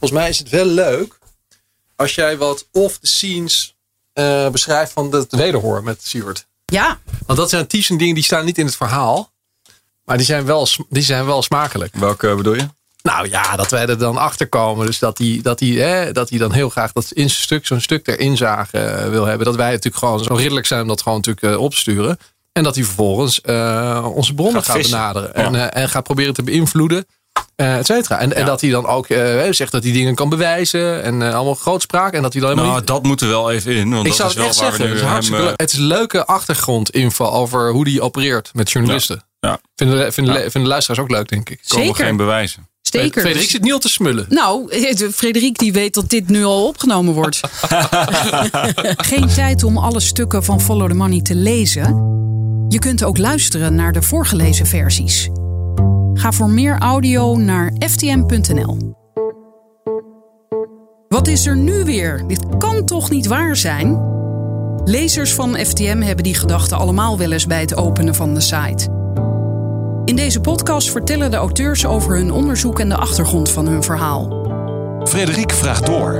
volgens mij is het wel leuk als jij wat off the scenes eh, beschrijft van het wederhoor met Siewert. Ja, Want dat zijn typische dingen die staan niet in het verhaal. Maar die zijn wel, die zijn wel smakelijk. Welke bedoel je? Nou ja, dat wij er dan achter komen. Dus dat hij dat hij hè, dat hij dan heel graag dat in zijn stuk, zo'n stuk ter inzage eh, wil hebben. Dat wij natuurlijk gewoon zo ridderlijk zijn om dat gewoon natuurlijk eh, opsturen. En dat hij vervolgens eh, onze bronnen Gaat benaderen. Ja. En, eh, en gaat proberen te beïnvloeden. Eh et cetera. En, en dat hij dan ook eh, zegt dat hij dingen kan bewijzen. En eh, allemaal grootspraak. En dat hij dan helemaal Nou, niet... dat moet er wel even in. Want Ik dat zou is het wel echt waar zeggen. we Het is, hem... hartstikke leuk. het is leuke achtergrondinfo over hoe die opereert met journalisten. Ja. Vinden, de, vinden, de- vinden de luisteraars ook leuk, denk ik. komen zeker. geen bewijzen. Zeker. Frederik zit niet al te smullen. Nou, Frederik die weet dat dit nu al opgenomen wordt. Geen tijd om alle stukken van Follow the Money te lezen. Je kunt ook luisteren naar de voorgelezen versies. Ga voor meer audio naar ftm.nl. Wat is er nu weer? Dit kan toch niet waar zijn? Lezers van FTM hebben die gedachten allemaal wel eens bij het openen van de site. In deze podcast vertellen de auteurs over hun onderzoek en de achtergrond van hun verhaal. Frederik vraagt door.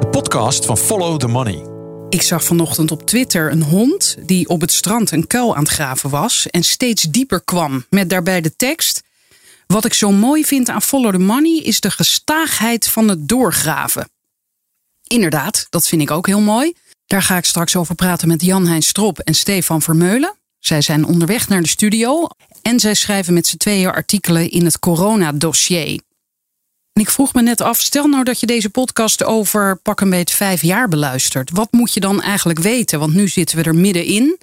De podcast van Follow the Money. Ik zag vanochtend op Twitter een hond die op het strand een kuil aan het graven was en steeds dieper kwam. Met daarbij de tekst: Wat ik zo mooi vind aan Follow the Money is de gestaagheid van het doorgraven. Inderdaad, dat vind ik ook heel mooi. Daar ga ik straks over praten met Jan-Hein Strop en Stefan Vermeulen. Zij zijn onderweg naar de studio en zij schrijven met z'n tweeën artikelen in het coronadossier. En ik vroeg me net af, stel nou dat je deze podcast over pak een beetje vijf jaar beluistert. Wat moet je dan eigenlijk weten? Want nu zitten we er middenin.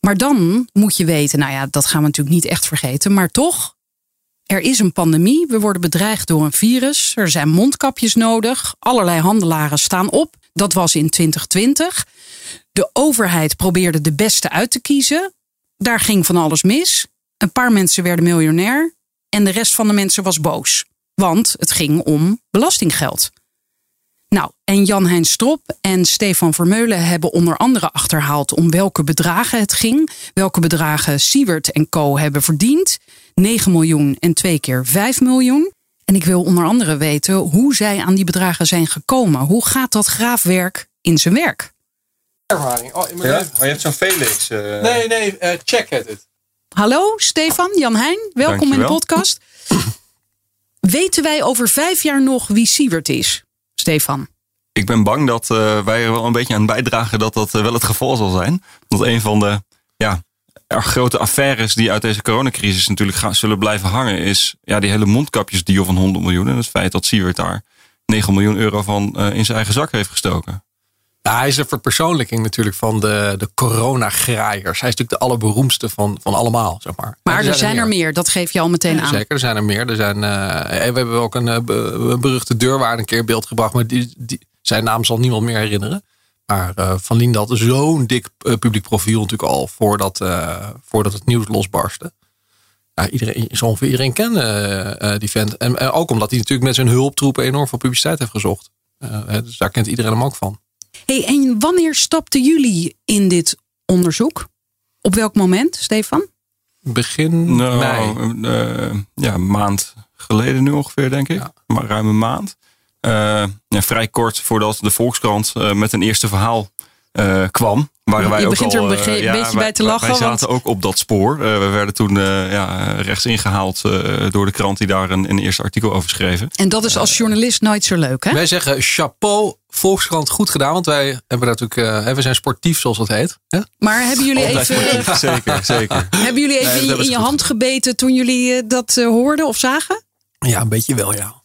Maar dan moet je weten, nou ja, dat gaan we natuurlijk niet echt vergeten. Maar toch, er is een pandemie. We worden bedreigd door een virus. Er zijn mondkapjes nodig. Allerlei handelaren staan op. Dat was in 2020. De overheid probeerde de beste uit te kiezen. Daar ging van alles mis. Een paar mensen werden miljonair. En de rest van de mensen was boos. Want het ging om belastinggeld. Nou, en Jan-Hein Strop en Stefan Vermeulen hebben onder andere achterhaald om welke bedragen het ging. Welke bedragen Siewert en Co. hebben verdiend. 9 miljoen en twee keer 5 miljoen. En ik wil onder andere weten hoe zij aan die bedragen zijn gekomen. Hoe gaat dat graafwerk in zijn werk? Ervaring. Oh, Ja? Maar je hebt zo'n Felix. eh, Nee, nee, eh, check het. het. Hallo Stefan, Jan-Hein, welkom in de podcast. Weten wij over vijf jaar nog wie Siewert is? Stefan. Ik ben bang dat eh, wij er wel een beetje aan bijdragen dat dat wel het geval zal zijn. Dat een van de ja, grote affaires die uit deze coronacrisis natuurlijk gaan, zullen blijven hangen, is ja, die hele mondkapjesdeal van 100 miljoen. En het feit dat Siewert daar 9 miljoen euro van eh, in zijn eigen zak heeft gestoken. Ja, hij is een verpersoonlijking natuurlijk van de, de coronagraaiers. Hij is natuurlijk de allerberoemdste van, van allemaal, zeg maar. Maar Ja, er zijn er meer, dat geef je al meteen Ja, aan. Zeker, er zijn er meer. Er zijn, eh, en we hebben ook een, eh, een beruchte deurwaarder een keer in beeld gebracht. Maar die, die, zijn naam zal niemand meer herinneren. Maar eh, Van Lien had zo'n dik eh, publiek profiel natuurlijk al voordat, eh, voordat het nieuws losbarstte. Ja, iedereen, zo ongeveer iedereen kende die vent. En ook omdat hij natuurlijk met zijn hulptroepen enorm veel publiciteit heeft gezocht. Eh, hè, dus daar kent iedereen hem ook van. Hey, en wanneer stapten jullie in dit onderzoek? Op welk moment, Stefan? Begin Nou, mei. eh, ja, een maand geleden nu ongeveer, denk ik. Ja. Maar ruim een maand. Eh, ja, vrij kort voordat de Volkskrant eh, met een eerste verhaal eh, kwam. Waren Je wij ook begint er al, een eh, ja, beetje wij- bij te lachen, Wij zaten want- ook op dat spoor. Eh, we werden toen eh, ja, rechts ingehaald eh, door de krant die daar een, een eerste artikel over schreven. En dat is als journalist nooit zo leuk, hè? Wij zeggen chapeau, Volkskrant, goed gedaan. Want wij hebben natuurlijk, eh, we zijn sportief zoals dat heet. Hè? Maar hebben jullie Altijd even, sportief, zeker, zeker. hebben jullie even in, je- hebben in ze je goed hand gebeten toen jullie dat hoorden of zagen? Ja, een beetje wel, ja.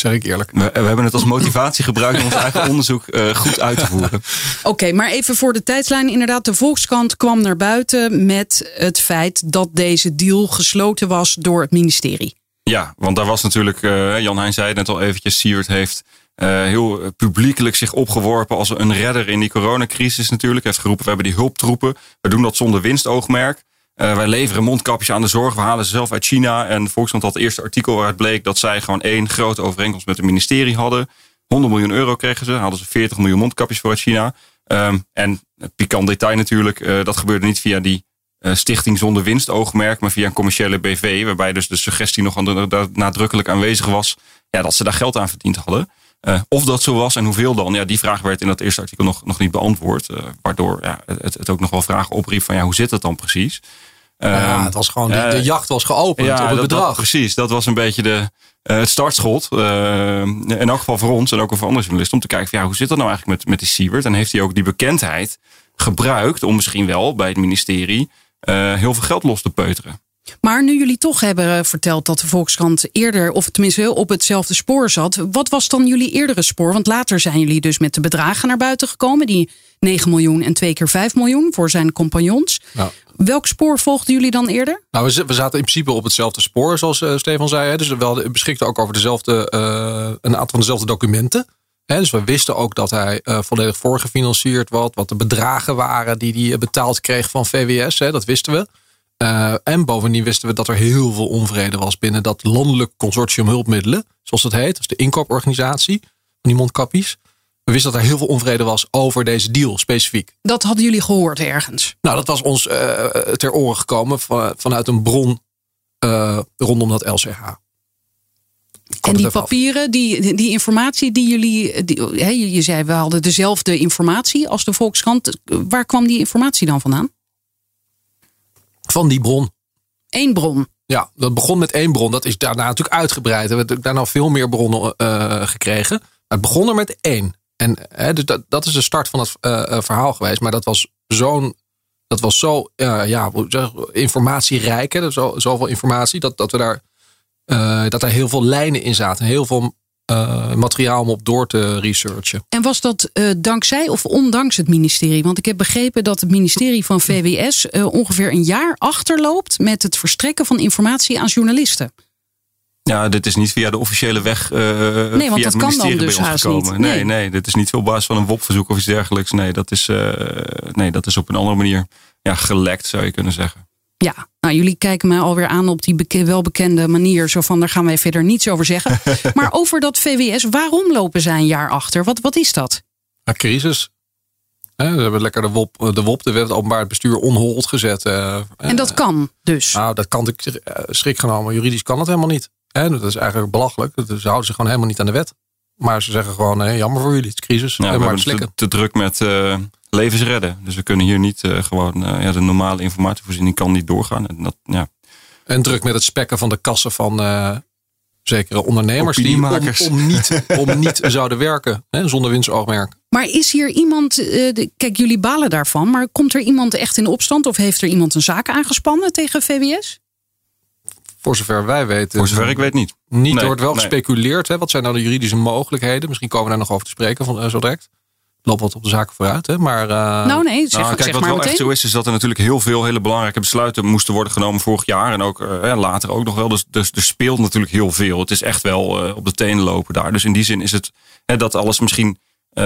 Zeg ik eerlijk. We, we hebben het als motivatie gebruikt om ons eigen onderzoek eh, goed uit te voeren. Oké, maar even voor de tijdslijn. Inderdaad, de Volkskrant kwam naar buiten met het feit dat deze deal gesloten was door het ministerie. Ja, want daar was natuurlijk, eh, Jan Heijn zei het net al eventjes, Siewert heeft eh, heel publiekelijk zich opgeworpen als een redder in die coronacrisis natuurlijk. Hij heeft geroepen, we hebben die hulptroepen. We doen dat zonder winstoogmerk. Eh, wij leveren mondkapjes aan de zorg. We halen ze zelf uit China. En Volkskrant had het eerste artikel waaruit bleek dat zij gewoon één grote overeenkomst met het ministerie hadden. 100 miljoen euro kregen ze. Hadden ze 40 miljoen mondkapjes voor uit China. Ehm, en een pikant detail natuurlijk, eh, dat gebeurde niet via die eh, stichting zonder winstoogmerk, maar via een commerciële BV, waarbij dus de suggestie nog nadrukkelijk aanwezig was, ja, dat ze daar geld aan verdiend hadden. Eh, of dat zo was en hoeveel dan, ja, die vraag werd in dat eerste artikel nog, nog niet beantwoord. eh, waardoor ja, het, het ook nog wel vragen opriep van ja, hoe zit dat dan precies? Ja, Ehm, het was gewoon, de, eh, de jacht was geopend op het dat- dat- bedrag. precies, dat was een beetje de, eh, het startschot. eh, in elk geval voor ons en ook voor andere journalisten. Om te kijken, van, ja, hoe zit dat nou eigenlijk met, met die Siebert? En heeft hij ook die bekendheid gebruikt om misschien wel bij het ministerie eh, heel veel geld los te peuteren? Maar nu jullie toch hebben eh, verteld dat de Volkskrant eerder, of tenminste op hetzelfde spoor zat. Wat was dan jullie eerdere spoor? Want later zijn jullie dus met de bedragen naar buiten gekomen. Die 9 miljoen en twee keer 5 miljoen voor zijn compagnons. Ja. Welk spoor volgden jullie dan eerder? Nou, we, zaten in principe op hetzelfde spoor, zoals eh, Stefan zei. Hè. Dus we beschikten ook over dezelfde, eh, een aantal van dezelfde documenten. Hè. Dus we wisten ook dat hij eh, volledig voorgefinancierd was. Wat de bedragen waren die hij betaald kreeg van VWS. Hè. Dat wisten we. Eh, en bovendien wisten we dat er heel veel onvrede was binnen dat landelijk consortium hulpmiddelen. Zoals het heet. Dat is de inkooporganisatie van die mondkappies. We wisten dat er heel veel onvrede was over deze deal specifiek. Dat hadden jullie gehoord ergens. Nou, dat was ons eh, ter oren gekomen van, vanuit een bron eh, rondom dat LCH. En die af. papieren, die, die informatie die jullie. Die, je zei we hadden dezelfde informatie als de Volkskrant. Waar kwam die informatie dan vandaan? Van die bron. Eén bron. Ja, dat begon met één bron. Dat is daarna natuurlijk uitgebreid. We hebben daarna veel meer bronnen eh, gekregen. Maar het begon er met één. En hè, dus dat, dat is de start van het eh, eh, verhaal geweest. Maar dat was zo'n. Dat was zo eh, ja, informatierijk. Hè? Zo, zoveel informatie. Dat, dat we daar. eh, dat er heel veel lijnen in zaten. Heel veel eh, materiaal om op door te researchen. En was dat eh, dankzij of ondanks het ministerie? Want ik heb begrepen dat het ministerie van VWS eh, ongeveer een jaar achterloopt met het verstrekken van informatie aan journalisten. Ja, dit is niet via de officiële weg uh, want via dat het kan dan ministerie dus bij ons haast gekomen. niet. Nee. Nee. nee, dit is niet op basis van een WOP-verzoek of iets dergelijks. Nee, dat is, uh, nee, dat is op een andere manier ja, gelekt, zou je kunnen zeggen. Ja, nou jullie kijken mij alweer aan op die beke welbekende manier. Zo van, daar gaan wij verder niets over zeggen. maar over dat VWS, waarom lopen zij een jaar achter? Wat, wat is dat? Ja, crisis. Hè, we hebben lekker de WOP, de WOP, de wet openbaar bestuur, onhold gezet. eh, En dat kan dus. Nou, dat kan ik eh, schrik genomen. Juridisch kan het helemaal niet. Hè, dat is eigenlijk belachelijk. Ze houden zich gewoon helemaal niet aan de wet. Maar ze zeggen gewoon, nee, jammer voor jullie, het is crisis. Ja, en we maar slikken. te, te druk met uh, levens redden. Dus we kunnen hier niet uh, gewoon uh, ja, de normale informatievoorziening kan niet doorgaan. En, dat, ja. en druk met het spekken van de kassen van uh, zekere ondernemers die om, om, niet, om niet zouden werken, hè, zonder winstoogmerk. Maar is hier iemand, uh, de, kijk jullie balen daarvan, maar komt er iemand echt in opstand of heeft er iemand een zaak aangespannen tegen VWS? Voor zover wij weten. Voor zover ik weet niet. Niet, nee, er wordt wel nee. gespeculeerd. Hè? Wat zijn nou de juridische mogelijkheden? Misschien komen we daar nog over te spreken van, uh, zo direct. Loop wat op de zaken vooruit. Hè? Maar, uh, nou nee, zeg, nou, kijk, zeg wat maar wel meteen. echt zo is, is dat er natuurlijk heel veel hele belangrijke besluiten moesten worden genomen vorig jaar. En ook uh, later ook nog wel. Dus, dus er speelt natuurlijk heel veel. Het is echt wel uh, op de tenen lopen daar. Dus in die zin is het hè, dat alles misschien uh,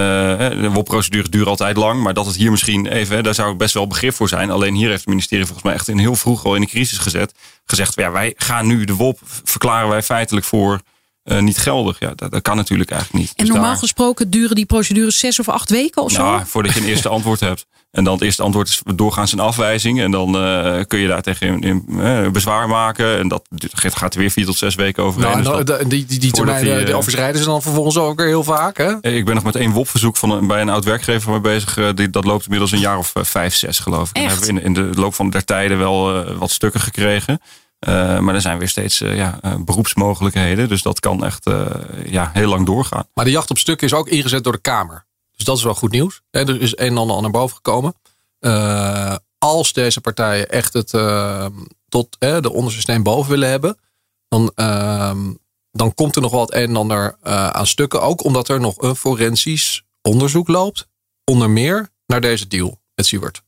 de WOP-procedures duren altijd lang, maar dat het hier misschien even, hè, daar zou ik best wel begrip voor zijn. Alleen hier heeft het ministerie volgens mij echt in heel vroeg al in de crisis gezet. Gezegd, ja, wij gaan nu de WOP, verklaren wij feitelijk voor uh, niet geldig. Ja, dat, dat, kan natuurlijk eigenlijk niet. En dus normaal daar, gesproken duren die procedures zes of acht weken of zo? Ja, voordat je een eerste antwoord hebt. En dan het eerste antwoord is doorgaans een afwijzing. En dan uh, kun je daar tegen in, in, uh, bezwaar maken. En dat gaat er weer vier tot zes weken overheen. Nou, dus die, die, die termijn die, die overschrijden ze dan vervolgens ook weer heel vaak. Hè? Ik ben nog met één WOP-verzoek van een, bij een oud werkgever mij bezig. Die, dat loopt inmiddels een jaar of vijf, zes geloof ik. En hebben we in, in, de loop van der tijden wel wat stukken gekregen. Uh, maar er zijn weer steeds uh, ja, uh, beroepsmogelijkheden. Dus dat kan echt ja, heel lang doorgaan. Maar de jacht op stukken is ook ingezet door de Kamer. Dus dat is wel goed nieuws. En er is een en ander naar boven gekomen. als deze partijen echt het tot de onderste steen boven willen hebben. Dan, dan komt er nog wel het een en ander aan stukken. Ook omdat er nog een forensisch onderzoek loopt. Onder meer naar deze deal met Siewert.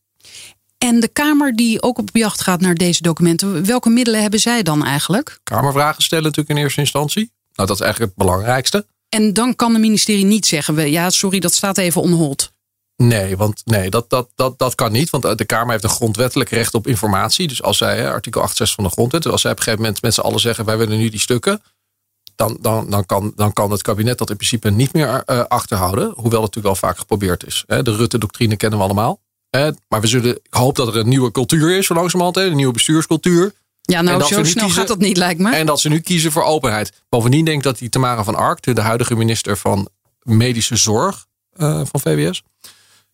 En de Kamer die ook op jacht gaat naar deze documenten, welke middelen hebben zij dan eigenlijk? Kamervragen stellen natuurlijk in eerste instantie. Nou, dat is eigenlijk het belangrijkste. En dan kan het ministerie niet zeggen, ja, sorry, dat staat even onhold. Nee, want nee, dat, dat, dat, dat kan niet. Want de Kamer heeft een grondwettelijk recht op informatie. Dus als zij, artikel 68 van de grondwet, dus als zij op een gegeven moment met z'n allen zeggen, wij willen nu die stukken. Dan, dan, dan, kan, dan kan het kabinet dat in principe niet meer uh, achterhouden. Hoewel het natuurlijk wel vaak geprobeerd is. De Rutte-doctrine kennen we allemaal. Hè, maar we zullen, ik hoop dat er een nieuwe cultuur is, zo langzamerhand. Hè, een nieuwe bestuurscultuur. Ja, nou, zo snel kiezen- gaat dat niet, lijkt me. En dat ze nu kiezen voor openheid. Bovendien denk ik dat die Tamara van Ark, de huidige minister van Medische Zorg eh, van VWS,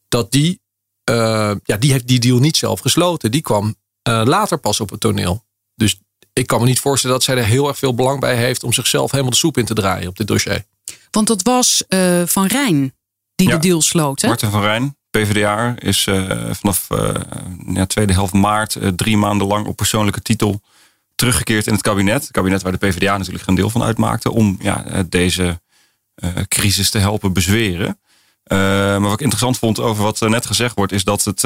dat die, eh, ja, die heeft die deal niet zelf gesloten. Die kwam eh, later pas op het toneel. Dus ik kan me niet voorstellen dat zij er heel erg veel belang bij heeft om zichzelf helemaal de soep in te draaien op dit dossier. Want dat was eh, Van Rijn die Ja. de deal sloot. Hè? Marten van Rijn, PvdA, is eh, vanaf eh, ja, tweede helft maart eh, drie maanden lang op persoonlijke titel teruggekeerd in het kabinet. Het kabinet waar de PvdA natuurlijk een deel van uitmaakte. Om ja, deze crisis te helpen bezweren. Maar wat ik interessant vond over wat net gezegd wordt, is dat het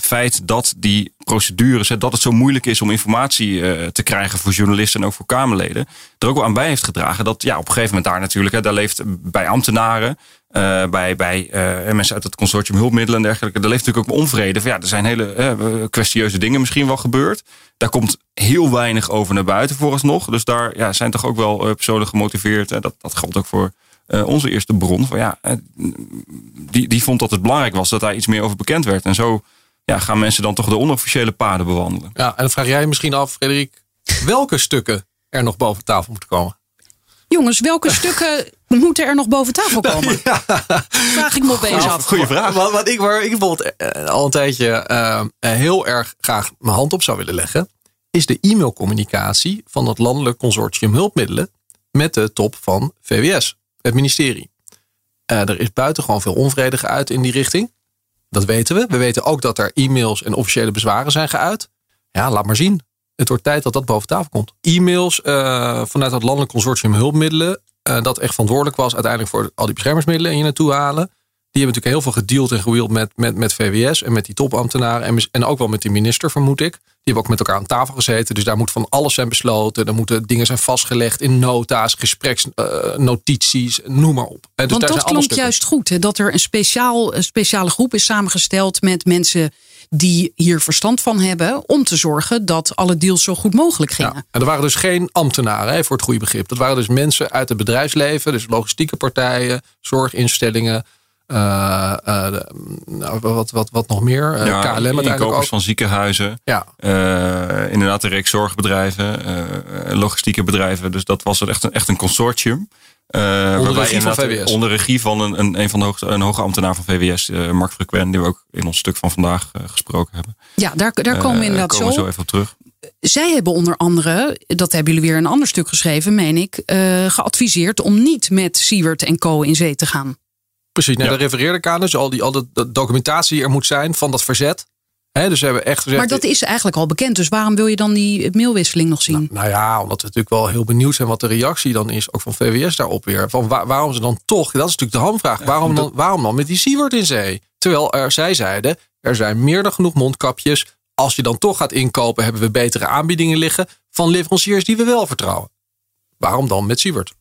feit dat die procedures, dat het zo moeilijk is om informatie te krijgen voor journalisten en ook voor Kamerleden, er ook wel aan bij heeft gedragen. Dat ja, op een gegeven moment daar natuurlijk, hè, daar leeft bij ambtenaren, eh, bij, bij eh, mensen uit het consortium hulpmiddelen en dergelijke, daar leeft natuurlijk ook onvrede. Van, ja, er zijn hele eh, kwestieuze dingen misschien wel gebeurd. Daar komt heel weinig over naar buiten vooralsnog. Dus daar ja, zijn toch ook wel personen gemotiveerd. Dat, dat geldt ook voor onze eerste bron. Van, ja, die, die vond dat het belangrijk was dat daar iets meer over bekend werd. En zo ja, gaan mensen dan toch de onofficiële paden bewandelen. Ja, en dan vraag jij misschien af, Frederik, welke stukken er nog boven tafel moeten komen? Jongens, welke stukken moeten er nog boven tafel komen? Vraag ik me opeens af. Goeie vraag. Wat, wat ik, waar ik bijvoorbeeld eh, al een tijdje eh, eh, heel erg graag mijn hand op zou willen leggen, is de e-mailcommunicatie van het landelijk consortium hulpmiddelen met de top van VWS, het ministerie. Eh, er is buitengewoon veel onvrede geuit in die richting. Dat weten we. We weten ook dat er e-mails en officiële bezwaren zijn geuit. Ja, laat maar zien. Het wordt tijd dat dat boven tafel komt. E-mails eh, vanuit het landelijk consortium hulpmiddelen, eh, dat echt verantwoordelijk was uiteindelijk voor al die beschermingsmiddelen hier naartoe halen. Die hebben natuurlijk heel veel gedeeld en gewield met, met, met VWS en met die topambtenaren. En, en ook wel met die minister, vermoed ik. Die hebben ook met elkaar aan tafel gezeten. Dus daar moet van alles zijn besloten. Er moeten dingen zijn vastgelegd in nota's, gespreksnotities, noem maar op. En dus Want daar dat klonk juist goed. Hè? Dat er een, speciaal, een speciale groep is samengesteld met mensen die hier verstand van hebben. Om te zorgen dat alle deals zo goed mogelijk gingen. Ja, en er waren dus geen ambtenaren, hè, voor het goede begrip. Dat waren dus mensen uit het bedrijfsleven, dus logistieke partijen, zorginstellingen. eh, eh, de- nou, wat, wat, wat nog meer? Eh, Ja, KLM uiteindelijk inkopers ook. van ziekenhuizen. Ja, Eh, inderdaad, een reeks zorgbedrijven, eh, logistieke bedrijven. Dus dat was echt een, echt een consortium. Eh, waarbij regie van VWS. Onder regie van een, een, een van de hoogste, een hoge ambtenaar van VWS, eh, Mark Frequent, die we ook in ons stuk van vandaag eh, gesproken hebben. Ja, daar, daar komen we inderdaad komen we zo. zo even op terug. Zij hebben onder andere, dat hebben jullie weer in een ander stuk geschreven, meen ik, eh, geadviseerd om niet met Siewert en Co. in zee te gaan. precies. Nou, Ja. Daar refereerde ik aan. Dus al die, al de, de documentatie die er moet zijn van dat verzet. Hè, dus we hebben echt gezegd. Maar dat is eigenlijk al bekend, dus waarom wil je dan die mailwisseling nog zien? Nou ja, omdat we natuurlijk wel heel benieuwd zijn wat de reactie dan is, ook van VWS daarop weer. Van waar- waarom ze dan toch, dat is natuurlijk de hamvraag, waarom, dan, waarom dan met die Siewert in zee? Terwijl er, zij zeiden, er zijn meer dan genoeg mondkapjes. Als je dan toch gaat inkopen, hebben we betere aanbiedingen liggen van leveranciers die we wel vertrouwen. Waarom dan met Siewert?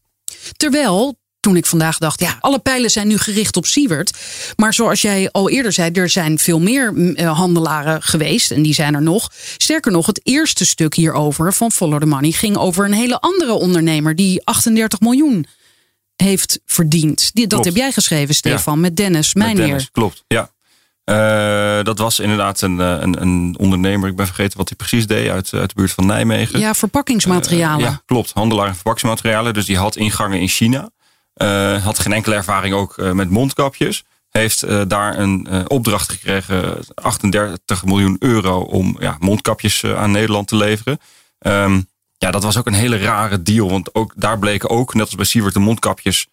Terwijl, toen ik vandaag dacht, ja, alle pijlen zijn nu gericht op Siewert. Maar zoals jij al eerder zei, er zijn veel meer mm, eh, handelaren geweest. En die zijn er nog. Sterker nog, het eerste stuk hierover van Follow the Money ging over een hele andere ondernemer die 38 miljoen heeft verdiend. Die, dat Klopt. heb jij geschreven, Stefan, met Dennis Met Mijnheer. Dennis, klopt, ja. Eh, dat was inderdaad een, eh, een, een ondernemer, ik ben vergeten wat hij precies deed, uit, uit de buurt van Nijmegen. Ja, verpakkingsmaterialen. Ja, klopt. Handelaar in verpakkingsmaterialen. Dus die had ingangen in China. Eh, had geen enkele ervaring ook eh, met mondkapjes. Heeft eh, daar een opdracht gekregen, 38 miljoen euro, om ja, mondkapjes aan Nederland te leveren. Ehm, ja, dat was ook een hele rare deal. Want ook daar bleken ook, net als bij Siewert, de mondkapjes.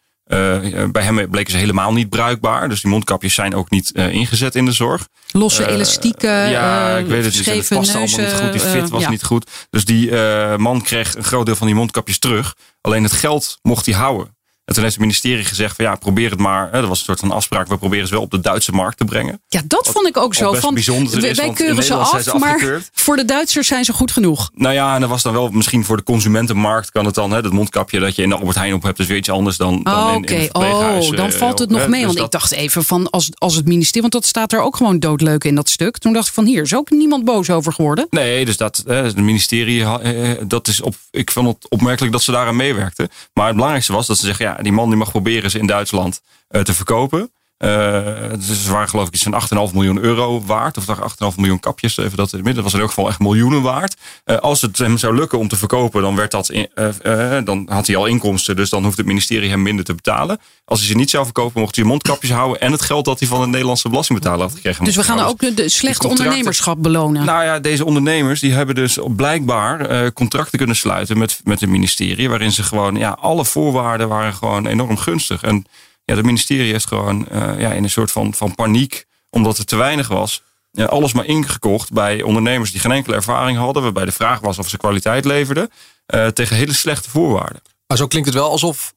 bij hem bleken ze helemaal niet bruikbaar. Dus die mondkapjes zijn ook niet ingezet in de zorg. Losse elastieken, ja, ik weet het. niet. Het scheve paste allemaal niet goed. Die fit was ja. niet goed. Dus die man kreeg een groot deel van die mondkapjes terug. Alleen het geld mocht hij houden. En toen heeft het ministerie gezegd van ja, probeer het maar. Hè, dat was een soort van afspraak. We proberen ze wel op de Duitse markt te brengen. Ja, dat vond ik ook zo. best Van, bijzonder is, wij keuren ze af, ze maar voor de Duitsers zijn ze goed genoeg. Nou ja, en dat was dan wel misschien voor de consumentenmarkt kan het dan. Hè, dat mondkapje dat je in de Albert Heijn op hebt is weer iets anders dan, dan Oh, in, in verpleeghuis, oh, dan eh, valt het nog mee. dus Want ik dacht even van als, als het ministerie, want dat staat er ook gewoon doodleuk in dat stuk. Toen dacht ik van hier is ook niemand boos over geworden. Nee, dus dat het ministerie, eh, dat is op, ik vond het opmerkelijk dat ze daaraan meewerkten. Maar het belangrijkste was dat ze zeggen, ja, die man die mag proberen ze in Duitsland eh, te verkopen. Dus ze waren geloof ik iets van 8,5 miljoen euro waard. Of 8,5 miljoen kapjes, even dat in het midden. Dat was in elk geval echt miljoenen waard. Uh, als het hem zou lukken om te verkopen, dan, werd dat in, uh, dan had hij al inkomsten. Dus dan hoeft het ministerie hem minder te betalen. Als hij ze niet zou verkopen, mocht hij mondkapjes houden. En het geld dat hij van de Nederlandse belastingbetaler had gekregen. Dus we gaan ook de slechte ondernemerschap belonen. Nou ja, deze ondernemers die hebben dus blijkbaar contracten kunnen sluiten met, met het ministerie. Waarin ze gewoon, ja, alle voorwaarden waren gewoon enorm gunstig. En ja, het ministerie heeft gewoon uh, ja, in een soort van, van paniek, omdat er te weinig was, ja, alles maar ingekocht bij ondernemers die geen enkele ervaring hadden, waarbij de vraag was of ze kwaliteit leverden, uh, tegen hele slechte voorwaarden. Maar zo klinkt het wel alsof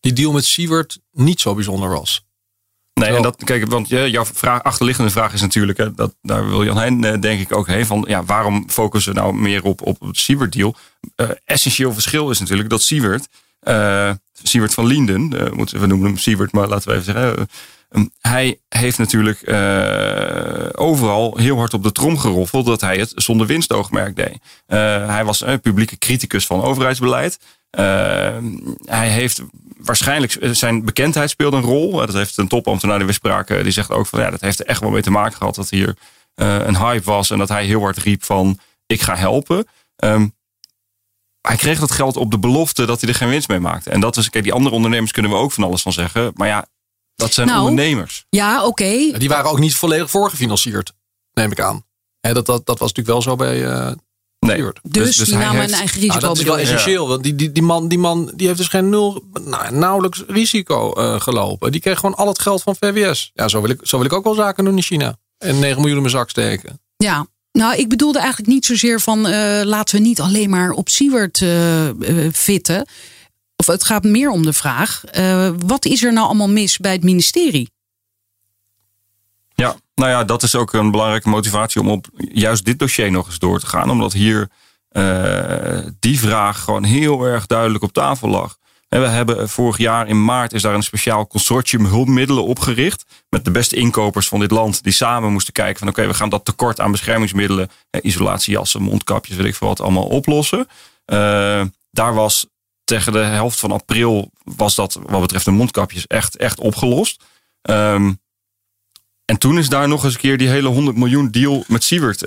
die deal met Siewert niet zo bijzonder was. Nee, en dat, kijk, want jouw vraag, achterliggende vraag is natuurlijk, hè, dat, daar wil Jan Heijn eh, denk ik ook heen, van ja, waarom focussen we nou meer op, op het Siewert deal? Uh, essentieel verschil is natuurlijk dat Siewert uh, Siewert van Linden, uh, we noemen hem Siewert, maar laten we even zeggen. Uh, hij heeft natuurlijk overal heel hard op de trom geroffeld dat hij het zonder winstoogmerk deed. hij was een publieke criticus van overheidsbeleid. hij heeft waarschijnlijk zijn bekendheid speelde een rol. Dat heeft een topambtenaar die we spraken, die zegt ook van ja, dat heeft er echt wel mee te maken gehad dat hier een hype was en dat hij heel hard riep van ik ga helpen. Um, hij kreeg dat geld op de belofte dat hij er geen winst mee maakte. En dat is, kijk, die andere ondernemers kunnen we ook van alles van zeggen. Maar ja, dat zijn nou, ondernemers. Ja, oké. Die waren ook niet volledig voorgefinancierd, neem ik aan. Dat, dat, dat was natuurlijk wel zo bij. Uh, nee. Dus, dus, dus die namen een eigen risico. Nou, dat is wel essentieel. Want die, die, die, man, die man die heeft dus geen nul, nou, nauwelijks risico uh, gelopen. Die kreeg gewoon al het geld van VWS. Ja, zo wil ik, zo wil ik ook wel zaken doen in China. En 9 miljoen in mijn zak steken. Ja, nou, ik bedoelde eigenlijk niet zozeer van uh, laten we niet alleen maar op Siewert uh, uh, fitten. Of het gaat meer om de vraag: wat is er nou allemaal mis bij het ministerie? Ja, nou ja, dat is ook een belangrijke motivatie om op juist dit dossier nog eens door te gaan. Omdat hier die vraag gewoon heel erg duidelijk op tafel lag. En we hebben vorig jaar in maart is daar een speciaal consortium hulpmiddelen opgericht. Met de beste inkopers van dit land. Die samen moesten kijken van oké, we gaan dat tekort aan beschermingsmiddelen. isolatiejassen, mondkapjes, weet ik veel wat, allemaal oplossen. Uh, daar was tegen de helft van april was dat wat betreft de mondkapjes echt, echt opgelost. Um, en toen is daar nog eens een keer die hele 100 miljoen deal met Siewert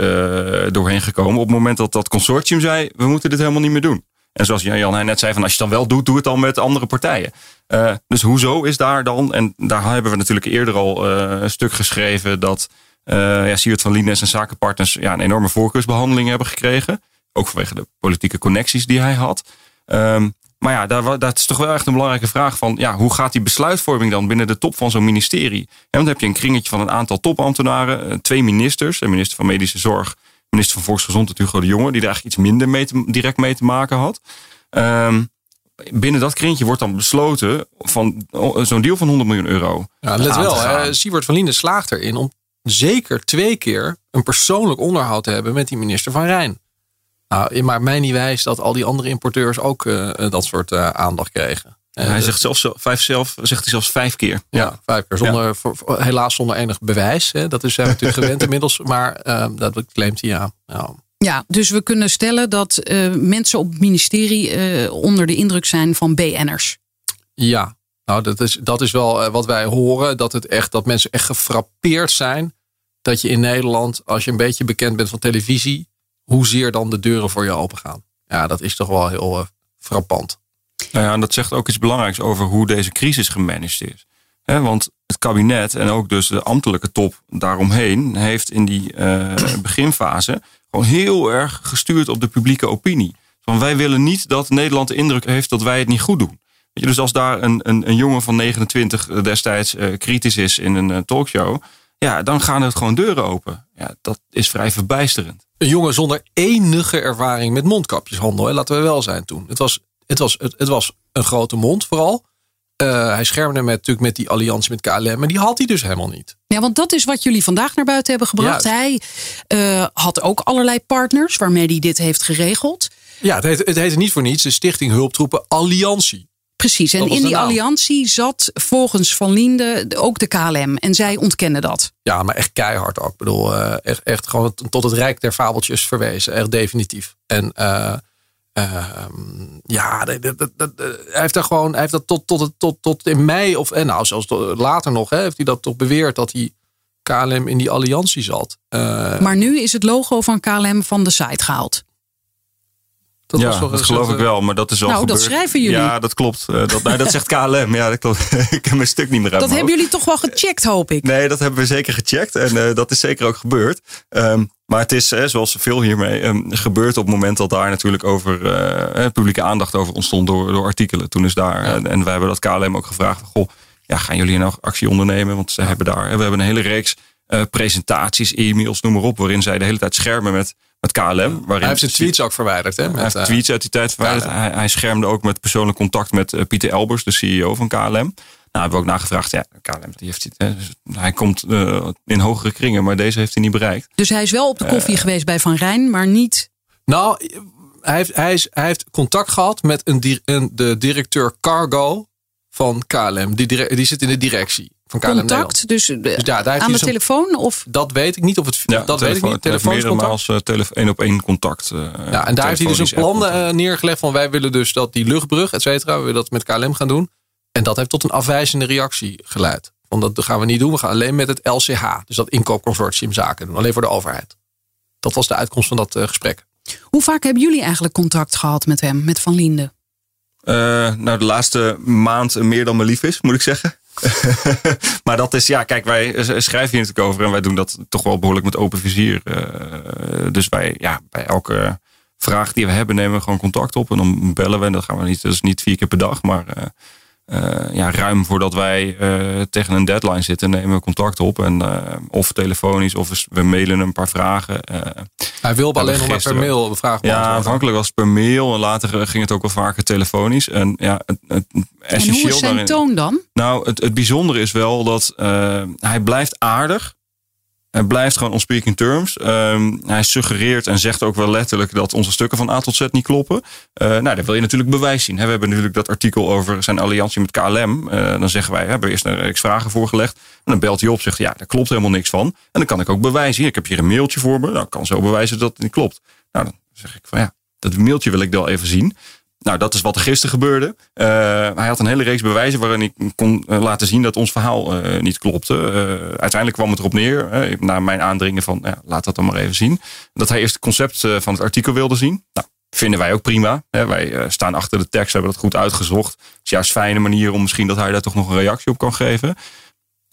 doorheen gekomen. Op het moment dat dat consortium zei, we moeten dit helemaal niet meer doen. En zoals Jan net zei, van als je het dan wel doet, doe het dan met andere partijen. Uh, dus hoezo is daar dan, en daar hebben we natuurlijk eerder al uh, een stuk geschreven, dat uh, ja, Siewert van Lienen en zakenpartners ja, een enorme voorkeursbehandeling hebben gekregen. Ook vanwege de politieke connecties die hij had. Um, maar ja, daar, dat is toch wel echt een belangrijke vraag van, ja, hoe gaat die besluitvorming dan binnen de top van zo'n ministerie? En dan heb je een kringetje van een aantal topambtenaren, twee ministers, de minister van Medische Zorg minister van Volksgezondheid Hugo de Jonge, die er eigenlijk iets minder mee te, direct mee te maken had. Um, binnen dat kringetje wordt dan besloten van zo'n deal van 100 miljoen euro. Ja, let wel, hè, Siebert van Linden slaagt erin om zeker twee keer een persoonlijk onderhoud te hebben met die minister van Rijn. Nou, maar mij niet wijs dat al die andere importeurs ook uh, dat soort uh, aandacht kregen. Uh, hij zegt zelfs vijf zelf, zegt hij zelfs vijf keer. Ja, vijf keer. Zonder, ja. voor, helaas zonder enig bewijs. Hè. Dat is zijn we natuurlijk gewend inmiddels. Maar uh, dat claimt hij ja. ja. Ja, dus we kunnen stellen dat uh, mensen op het ministerie onder de indruk zijn van BN'ers. Ja, nou dat is, dat is wel wat wij horen. Dat, het echt, dat mensen echt gefrappeerd zijn dat je in Nederland, als je een beetje bekend bent van televisie, hoezeer dan de deuren voor je open gaan. Ja, dat is toch wel heel frappant. Nou ja, en dat zegt ook iets belangrijks over hoe deze crisis gemanaged is. want het kabinet en ook dus de ambtelijke top daaromheen heeft in die uh, beginfase gewoon heel erg gestuurd op de publieke opinie. Van wij willen niet dat Nederland de indruk heeft dat wij het niet goed doen. Weet je, dus als daar een, een, een jongen van 29 destijds uh, kritisch is in een talkshow, ja, dan gaan er gewoon deuren open. Ja, dat is vrij verbijsterend. Een jongen zonder enige ervaring met mondkapjeshandel, laten we wel zijn toen. Het was het was, het, het was een grote mond vooral. Uh, hij schermde met, natuurlijk met die alliantie met KLM. Maar die had hij dus helemaal niet. Ja, want dat is wat jullie vandaag naar buiten hebben gebracht. Hij uh, had ook allerlei partners waarmee hij dit heeft geregeld. Ja, het heette, het heette niet voor niets de Stichting Hulptroepen Alliantie. Precies, en in die alliantie zat volgens Van Linde ook de KLM. En zij ontkennen dat. Ja, maar echt keihard ook. Ik bedoel, uh, echt, echt gewoon tot het rijk der fabeltjes verwezen. Echt definitief. En Ehm, ja, dat, dat, hij heeft daar gewoon, hij heeft dat tot, tot, tot, tot in mei of en nou zelfs later nog, hè, heeft hij dat toch beweerd dat hij KLM in die alliantie zat. Eh, Maar nu is het logo van KLM van de site gehaald. Dat ja, was toch dat geloof ik wel, maar dat is al Nou, dat schrijven jullie. Ja, dat klopt. Eh, dat, nou, dat zegt KLM. Ja, dat klopt. ik heb mijn stuk niet meer uit Dat hebben jullie toch wel gecheckt, hoop ik. Nee, dat hebben we zeker gecheckt. En eh, dat is zeker ook gebeurd. Ehm, maar het is, hè, zoals veel hiermee, ehm, gebeurd op het moment dat daar natuurlijk over eh, eh, publieke aandacht over ontstond door, door artikelen. Toen is daar, Ja. en, en we hebben dat KLM ook gevraagd. Goh, ja, gaan jullie nou actie ondernemen? Want ze hebben daar, we hebben een hele reeks eh, presentaties, e-mails, noem maar op. Waarin zij de hele tijd schermen met, met KLM. Waarin hij heeft zijn tweets ook verwijderd. Hè, met, hij heeft eh, tweets uit die tijd verwijderd. Hij, hij schermde ook met persoonlijk contact met eh, Pieter Elbers, de CEO van KLM. Nou, hebben we ook nagevraagd. Ja, KLM, die heeft, hè, dus hij komt eh, in hogere kringen, maar deze heeft hij niet bereikt. Dus hij is wel op de Eh. koffie geweest bij Van Rijn, maar niet. Nou, hij heeft, hij, is, hij heeft contact gehad met een, een, de directeur cargo van KLM. Die, die zit in de directie van KLM Nederland. Contact, dus, eh, Dus ja, daar aan de telefoon of Dat weet ik niet. Of het, dat weet ik niet. Telefonisch Telefoons contact. als uh, één op één contact. eh, Ja, en daar heeft hij dus een plan eh, neergelegd van wij willen dus dat die luchtbrug, et cetera, we willen dat met KLM gaan doen. En dat heeft tot een afwijzende reactie geleid. Want dat gaan we niet doen. We gaan alleen met het LCH, dus dat inkoopconsortium zaken doen. Alleen voor de overheid. Dat was de uitkomst van dat eh, gesprek. hoe vaak hebben jullie eigenlijk contact gehad met hem, met Van Linden? Eh, nou, de laatste maand meer dan me lief is, moet ik zeggen. maar dat is, ja, kijk, wij schrijven hier natuurlijk over en wij doen dat toch wel behoorlijk met open vizier. Eh, dus wij, ja, bij elke vraag die we hebben, nemen we gewoon contact op en dan bellen we. En dat gaan we niet, is niet vier keer per dag, maar eh, ja, ruim voordat wij eh, tegen een deadline zitten, nemen we contact op. En, eh, of telefonisch, of we- mailen een paar vragen. eh, Hij wil alleen nog maar per mail de vraag ja, aanvankelijk was het per mail en later eh, ging het ook wel vaker telefonisch. En ja, het, het En essentieel hoe is zijn daarin- toon dan? Nou, het, het bijzondere is wel dat eh, hij blijft aardig. Hij blijft gewoon on speaking terms. Ehm, hij suggereert en zegt ook wel letterlijk dat onze stukken van A tot Z niet kloppen. Eh, nou, daar wil je natuurlijk bewijs zien. We hebben natuurlijk dat artikel over zijn alliantie met KLM. Eh, dan zeggen wij, we hebben eerst een reeks vragen voorgelegd. En dan belt hij op, zegt ja, daar klopt helemaal niks van. En dan kan ik ook bewijzen. Ik heb hier een mailtje voor me. Nou, ik kan zo bewijzen dat het niet klopt. Nou, dan zeg ik van ja, dat mailtje wil ik wel even zien. Nou, dat is wat er gisteren gebeurde. Eh, hij had een hele reeks bewijzen waarin hij kon eh, laten zien dat ons verhaal eh, niet klopte. Uiteindelijk kwam het erop neer, na mijn aandringen van ja, laat dat dan maar even zien. Dat hij eerst het concept van het artikel wilde zien. Nou, vinden wij ook prima. Wij staan achter de tekst, hebben dat goed uitgezocht. Het is juist een fijne manier om misschien dat hij daar toch nog een reactie op kan geven.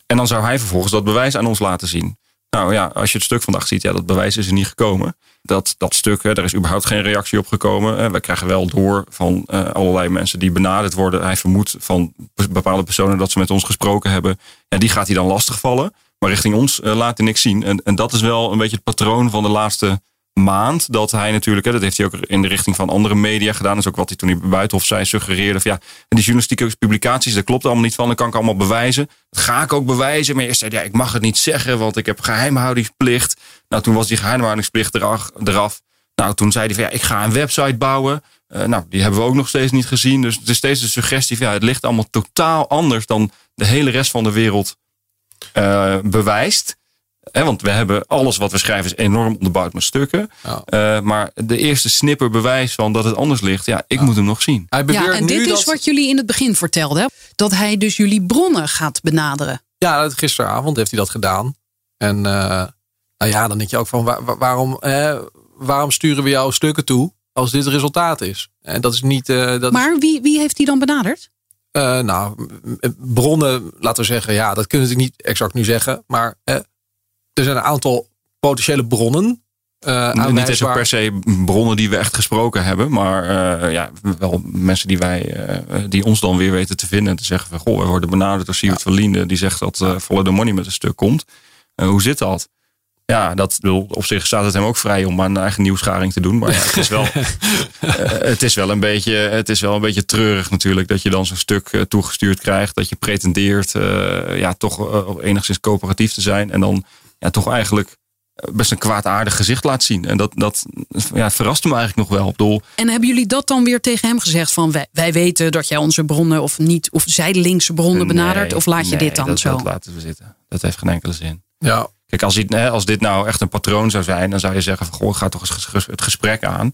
En dan zou hij vervolgens dat bewijs aan ons laten zien. Nou ja, als je het stuk vandaag ziet, ja, dat bewijs is er niet gekomen. Dat, dat stuk, hè, daar is überhaupt geen reactie op gekomen. We krijgen wel door van eh, allerlei mensen die benaderd worden. Hij vermoedt van be- bepaalde personen dat ze met ons gesproken hebben. Ja, die gaat hij dan lastigvallen. Maar richting ons eh, laat hij niks zien. En, en dat is wel een beetje het patroon van de laatste maand. Dat hij natuurlijk, hè, dat heeft hij ook in de richting van andere media gedaan. Is ook wat hij toen hij bij Buitenhof zei, suggereerde. Van, ja, die journalistieke publicaties, daar klopt allemaal niet van. Dat kan ik allemaal bewijzen. Dat ga ik ook bewijzen. Maar eerst zei ja, ik mag het niet zeggen, want ik heb geheimhoudingsplicht. Nou, toen was die geheimhoudingsplicht eraf. eraf. Nou, toen zei hij van, ja, ik ga een website bouwen. Eh, nou, die hebben we ook nog steeds niet gezien. Dus het is steeds de suggestie van, ja, het ligt allemaal totaal anders dan de hele rest van de wereld eh, bewijst. Hè, want we hebben alles wat we schrijven is enorm onderbouwd met stukken. Ja. Eh, maar de eerste snipper bewijs van dat het anders ligt, ja, ik moet hem nog zien. Hij beweert Ja, en nu dit dat, is wat jullie in het begin vertelden. Dat hij dus jullie bronnen gaat benaderen. Ja, gisteravond heeft hij dat gedaan. En eh, nou ja, dan denk je ook van waar- waar- waarom, eh, waarom sturen we jou stukken toe als dit het resultaat is? En dat is niet. eh, dat is- Maar wie, wie heeft hij dan benaderd? Eh, nou, bronnen, laten we zeggen, ja, dat kunnen we natuurlijk niet exact nu zeggen. Maar eh, er zijn een aantal potentiële bronnen. eh Niet eens per se bronnen die we echt gesproken hebben, maar eh, ja, wel mensen die wij, eh, die ons dan weer weten te vinden en te zeggen van, goh, we worden benaderd door Siewert van Liende, die zegt dat eh Follow the Money met een stuk komt. Hoe zit dat? Ja, dat bedoel, op zich staat het hem ook vrij om aan een eigen nieuwsgaring te doen. Maar ja, het, is wel, het, is wel een beetje, het is wel een beetje treurig natuurlijk dat je dan zo'n stuk toegestuurd krijgt. Dat je pretendeert ja, toch enigszins coöperatief te zijn. En dan ja, toch eigenlijk eh, best een kwaadaardig gezicht laat zien. En dat, dat ja, verraste me eigenlijk nog wel. Ik bedoel, En hebben jullie dat dan weer tegen hem gezegd? Van wij, wij weten dat jij onze bronnen of niet, of zijdelingse bronnen benadert? nee, Of laat je nee, dit dan dat, zo? Dat laten we zitten. Dat heeft geen enkele zin. Ja, Kijk, als dit, hè, als dit nou echt een patroon zou zijn, dan zou je zeggen van goh, ga toch eens het gesprek aan.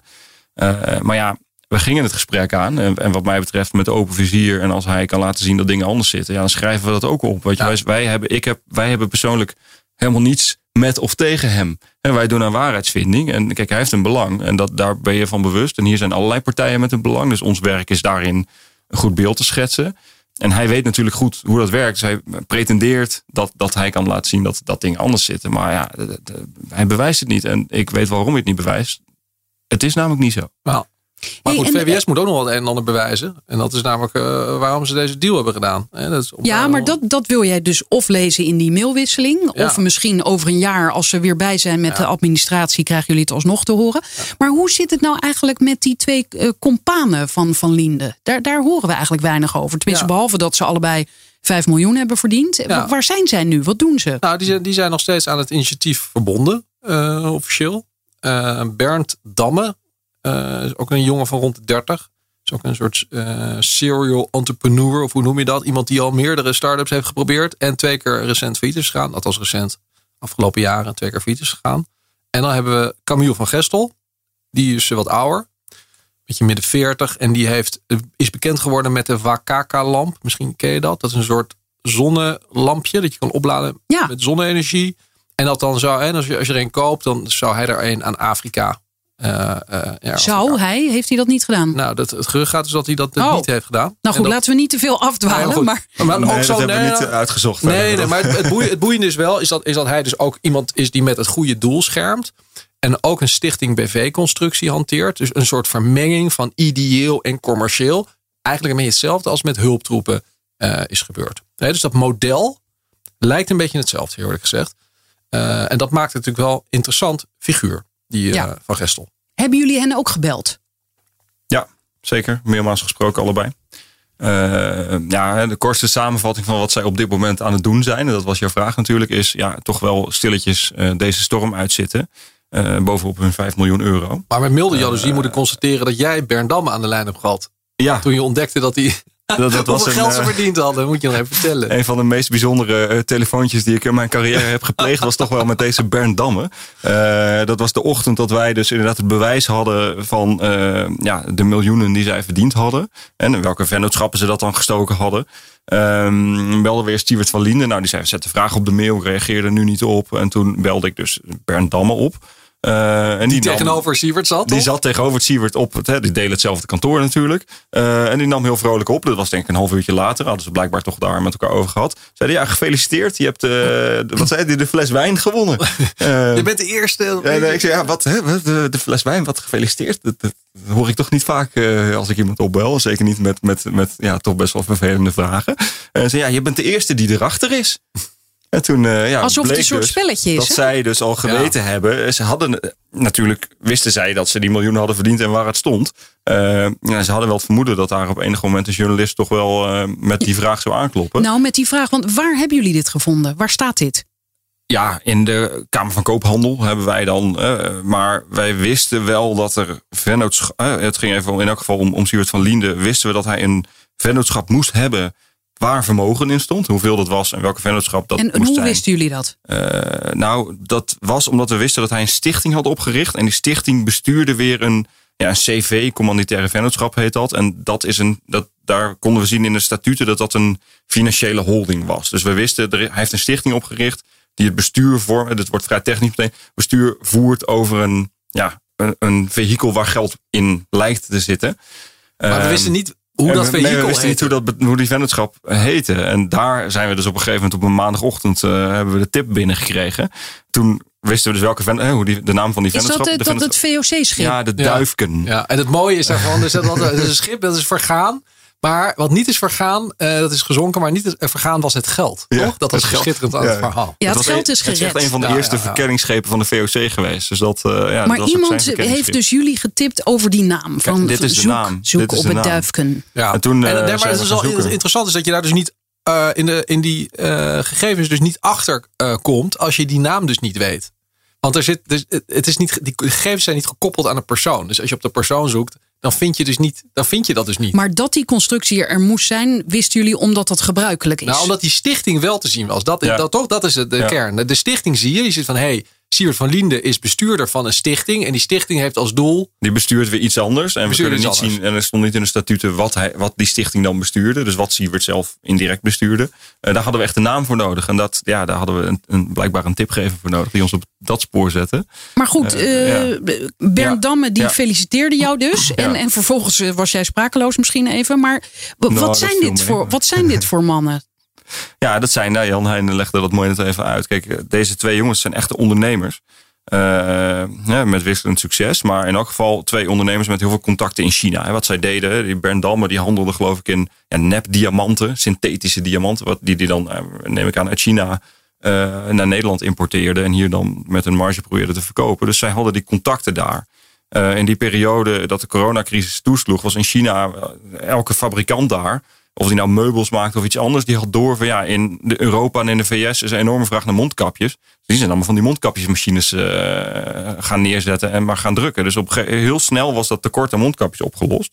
Eh, maar ja, we gingen het gesprek aan. En, en wat mij betreft met open vizier. En als hij kan laten zien dat dingen anders zitten. Ja, dan schrijven we dat ook op. Weet je, Ja. wij, wij, hebben, ik heb, wij hebben persoonlijk helemaal niets met of tegen hem. En wij doen aan waarheidsvinding. En kijk, hij heeft een belang. En dat, daar ben je van bewust. En hier zijn allerlei partijen met een belang. Dus ons werk is daarin een goed beeld te schetsen. En hij weet natuurlijk goed hoe dat werkt. Dus hij pretendeert dat, dat hij kan laten zien dat, dat dingen anders zitten. Maar ja, hij bewijst het niet. En ik weet waarom hij het niet bewijst. Het is namelijk niet zo. Maar Hey, goed, VWS moet ook nog wel het een en ander bewijzen. En dat is namelijk eh, waarom ze deze deal hebben gedaan. Dat is Ja, maar dat, dat wil jij dus of lezen in die mailwisseling. Ja. Of misschien over een jaar, als ze weer bij zijn met Ja. de administratie, krijgen jullie het alsnog te horen. Maar hoe zit het nou eigenlijk met die twee eh, companen van Van Linde? Daar, daar horen we eigenlijk weinig over. Tenminste, behalve dat ze allebei 5 miljoen hebben verdiend. Waar zijn zij nu? Wat doen ze? Nou, die zijn, die zijn nog steeds aan het initiatief verbonden, eh, officieel. Eh, Bernd Damme, eh, is ook een jongen van rond de 30. Is ook een soort eh, serial entrepreneur, of hoe noem je dat? Iemand die al meerdere start-ups heeft geprobeerd. En twee keer recent failliet is gegaan. Althans recent, afgelopen jaren twee keer failliet is gegaan. En dan hebben we Camille van Gestel. Die is wat ouder. Beetje midden 40. En die heeft, is bekend geworden met de Wakaka-lamp. Misschien ken je dat. Dat is een soort zonnelampje dat je kan opladen Ja. met zonne-energie. En dat dan zou, en als je, als je er een koopt, dan zou hij er een aan Afrika. Eh, eh, ja, Zou hij? Heeft hij dat niet gedaan? Nou, dat, het gerucht gaat dus dat hij dat Oh. niet heeft gedaan. nou goed, dat- laten we niet te veel afdwalen. Nee, maar maar ook zo, dat hebben nee, we niet eh, uitgezocht. Nee, nee, maar het, het, boeiende, het boeiende is wel is dat, is dat hij dus ook iemand is die met het goede doel schermt. En ook een stichting BV-constructie hanteert. Dus een soort vermenging van ideeel en commercieel. Eigenlijk een beetje hetzelfde als met hulptroepen eh, is gebeurd. Nee, dus dat model lijkt een beetje hetzelfde, eerlijk gezegd. Eh, en dat maakt het natuurlijk wel een interessant figuur, die eh, van Gestel. hebben jullie hen ook gebeld? Ja, zeker. Meermaals gesproken, allebei. Eh, ja, de kortste samenvatting van wat zij op dit moment aan het doen zijn, en dat was jouw vraag natuurlijk, is ja, toch wel stilletjes eh, deze storm uitzitten. eh, bovenop hun 5 miljoen euro. Maar met milde jaloezie moet ik constateren dat jij Bernd Damme aan de lijn hebt gehad. Ja, Toen je ontdekte dat hij dat, dat was hoeveel geld ze eh, verdiend hadden. Moet je nog even vertellen. een van de meest bijzondere eh, telefoontjes die ik in mijn carrière heb gepleegd, was toch wel met deze Bernd Damme. Eh, dat was de ochtend dat wij dus inderdaad het bewijs hadden van ja, de miljoenen die zij verdiend hadden. En in welke vennootschappen ze dat dan gestoken hadden. Ehm belde weer Stuart van Linden. Nou, die zei, zet de vraag op de mail, reageerde nu niet op. En toen belde ik dus Bernd Damme op. Eh, en Die tegenover Sievert zat. die toch? zat tegenover het Siewert op. Het, hè, die delen hetzelfde kantoor natuurlijk. Eh, en die nam heel vrolijk op. Dat was denk ik een half uurtje later. Hadden ze blijkbaar toch daar met elkaar over gehad. Zeiden ja, gefeliciteerd. Je hebt eh, de, wat zei hij, de fles wijn gewonnen. Eh, Je bent de eerste. ja, nee, ik zei, ja, wat, hè, de, de fles wijn, wat gefeliciteerd. Dat, dat hoor ik toch niet vaak eh, als ik iemand opbel. Zeker niet met, met, met ja, toch best wel vervelende vragen. En zei, ja, je bent de eerste die erachter is. En toen, eh, ja, Alsof het een soort dus spelletje is, Dat zij dus al geweten hebben. Ze hadden, eh, natuurlijk wisten zij dat ze die miljoenen hadden verdiend en waar het stond. Eh, ja, ze hadden wel het vermoeden dat daar op enig moment een journalist toch wel eh, met die vraag zou aankloppen. Nou, met die vraag, want waar hebben jullie dit gevonden? Waar staat dit? Ja, in de Kamer van Koophandel hebben wij dan. eh, maar wij wisten wel dat er vennootschap. eh, het ging even om, in elk geval om, om Siewert van Liende. Wisten we dat hij een vennootschap moest hebben. Waar vermogen in stond. Hoeveel dat was en welke vennootschap dat en moest hoe zijn. wisten jullie dat? Eh, nou, dat was omdat we wisten dat hij een stichting had opgericht. En die stichting bestuurde weer een, ja, een CV, commanditaire vennootschap heet dat. En dat is een, dat, daar konden we zien in de statuten dat dat een financiële holding was. Dus we wisten, er, hij heeft een stichting opgericht die het bestuur vormt. Het wordt vrij technisch meteen. Bestuur voert over een, ja, een, een vehikel waar geld in lijkt te zitten. Maar we Ehm, wisten niet hoe en dat we- nee, we wisten niet hoe, dat, hoe die vennootschap heette. En daar zijn we dus op een gegeven moment op een maandagochtend eh, hebben we de tip binnengekregen. Toen wisten we dus welke ven, eh, hoe die, de naam van die Is dat, vennootschap. het- de dat het vennootschap- VOC-schip? Ja, de Ja. duifken. Ja, en het mooie is daarvan, dus dat, dat is een schip dat is vergaan. Maar wat niet is vergaan, eh, dat is gezonken, maar niet is, er vergaan was het geld. Ja, toch? Dat was schitterend aan Ja. het verhaal. Ja, het was geld is Het is echt gered. een van de Ja, eerste ja, ja. verkenningsschepen van de VOC geweest. Dus dat, eh, ja, dat Maar was ook zijn iemand heeft dus jullie getipt over die naam. Van dit is de zoek, naam. Zoek Dit is op de het naam. duifken. Ja. En toen, eh, nee, maar het is zoeken. interessant is dat je daar dus niet eh, in, de, in die eh, gegevens dus niet achter eh, komt als je die naam dus niet weet. Want er zit, dus, het- het is niet, die gegevens zijn niet gekoppeld aan een persoon. Dus als je op de persoon zoekt, dan vind je, dus niet, dan vind je dat dus niet. Maar dat die constructie er moest zijn, wisten jullie omdat dat gebruikelijk is. Nou, omdat die stichting wel te zien was. Dat, Ja. dat, toch, dat is het, de Ja. kern. De stichting zie je. Je ziet van, hé, hey, Siewert van Liende is bestuurder van een stichting. En die stichting heeft als doel. Die bestuurt weer iets anders. En we kunnen niet zien, en er stond niet in de statuten wat, hij, wat die stichting dan bestuurde. Dus wat Siewert zelf indirect bestuurde. Eh, daar hadden we echt een naam voor nodig. En dat, ja, daar hadden we een, een, blijkbaar een tipgever voor nodig. Die ons op dat spoor zette. Maar goed, Eh, eh, Bernd Ja. Damme die Ja. feliciteerde jou dus. En, en vervolgens was jij sprakeloos misschien even. Maar Nou, wat, zijn dit voor, wat zijn dit voor mannen? Ja, dat zijn, nou, Jan Heijn legde dat mooi net even uit. Kijk, deze twee jongens zijn echte ondernemers. Eh, ja, met wisselend succes. Maar in elk geval twee ondernemers met heel veel contacten in China. Wat zij deden, die Bernd Damme, die handelde geloof ik in ja, nep-diamanten. Synthetische diamanten. Wat, die die dan, eh, neem ik aan, uit China eh, naar Nederland importeerde. En hier dan met een marge probeerde te verkopen. Dus zij hadden die contacten daar. In die periode dat de coronacrisis toesloeg, was in China elke fabrikant daar. Of die nou meubels maakte of iets anders, die had door van ja, in de Europa en in de VS is een enorme vraag naar mondkapjes. Die zijn allemaal van die mondkapjesmachines eh, gaan neerzetten en maar gaan drukken. Dus op, heel snel was dat tekort aan mondkapjes opgelost.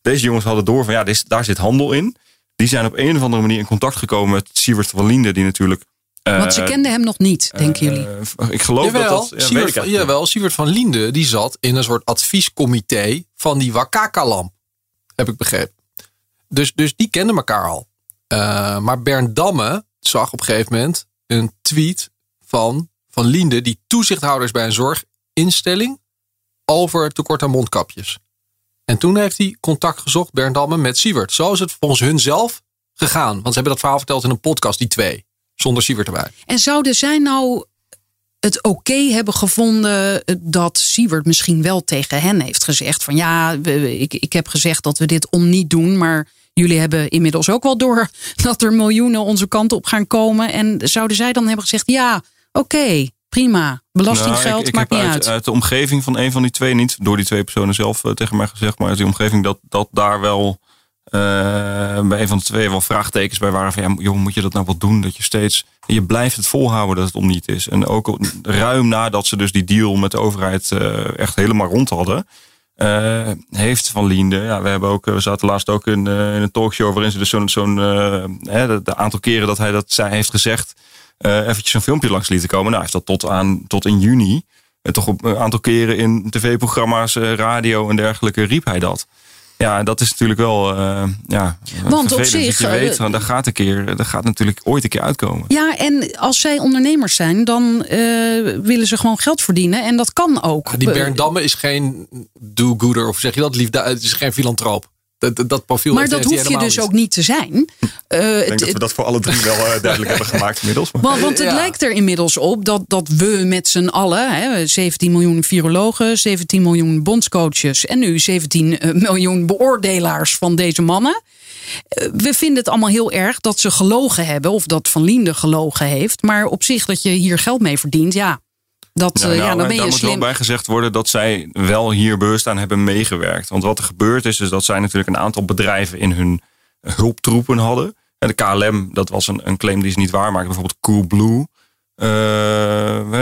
Deze jongens hadden door van ja, dit daar zit handel in. Die zijn op een of andere manier in contact gekomen met Siewert van Liende, die natuurlijk. eh, Want ze kenden hem nog niet, denken jullie. eh, ik geloof Jawel, dat dat. Ja, Siewert, van, jawel, Siewert van Liende die zat in een soort adviescomité van die Wakaka-lamp. Heb ik begrepen. Dus, dus die kenden elkaar al. Eh, maar Bernd Damme zag op een gegeven moment een tweet van Van Liende, die toezichthouder is bij een zorginstelling, over tekort aan mondkapjes. En toen heeft hij contact gezocht, Bernd Damme, met Siewert. Zo is het volgens hun zelf gegaan. Want ze hebben dat verhaal verteld in een podcast, die twee. Zonder Siewert erbij. En zouden zij nou het oké hebben gevonden dat Siewert misschien wel tegen hen heeft gezegd van ja, ik, ik heb gezegd dat we dit om niet doen, maar jullie hebben inmiddels ook wel door dat er miljoenen onze kant op gaan komen. En zouden zij dan hebben gezegd ja, oké, prima, belastinggeld Nou, ik, ik maakt niet uit, uit. uit de omgeving van een van die twee, niet door die twee personen zelf eh, tegen mij gezegd, maar uit die omgeving dat, dat daar wel eh, bij een van de twee wel vraagtekens bij waren van ja, joh, moet je dat nou wel doen? Dat je steeds, je blijft het volhouden dat het om niet is. En ook ruim nadat ze dus die deal met de overheid eh, echt helemaal rond hadden. Eh, heeft Van Liende, ja, we hebben ook, we zaten laatst ook in, eh, in een talkshow waarin ze dus zo'n, eh, de, aantal keren dat hij dat zij heeft gezegd, eh eventjes een filmpje langs lieten komen. Nou, hij heeft dat tot, aan, tot in juni, eh, toch op een aantal keren in tv-programma's, eh, radio en dergelijke, riep hij dat. Ja, en dat is natuurlijk wel, eh, ja, Want op zich, dat je eh, weet, dat gaat een keer, dat gaat natuurlijk ooit een keer uitkomen. Ja, en als zij ondernemers zijn, dan eh, willen ze gewoon geld verdienen. En dat kan ook. Die Bernd Damme is geen do-gooder, of zeg je dat? Liefde, het is geen filantroop. Dat, dat, dat profiel maar dat hoef je dus ook niet te zijn. Eh, Ik denk het- dat we dat voor alle drie wel eh, duidelijk hebben gemaakt inmiddels. Want, want het Ja. lijkt er inmiddels op dat, dat we met z'n allen, hè, 17 miljoen virologen, 17 miljoen bondscoaches en nu 17 eh, miljoen beoordelaars van deze mannen. eh, We vinden het allemaal heel erg dat ze gelogen hebben of dat Van Liende gelogen heeft. Maar op zich dat je hier geld mee verdient, ja, dat, Ja, eh, ja, nou, dan ben daar je moet wel bij gezegd worden dat zij wel hier bewust aan hebben meegewerkt. Want wat er gebeurd is, is dat zij natuurlijk een aantal bedrijven in hun hulptroepen hadden. En de KLM, dat was een, een claim die ze niet waarmaakte. Bijvoorbeeld Coolblue, eh,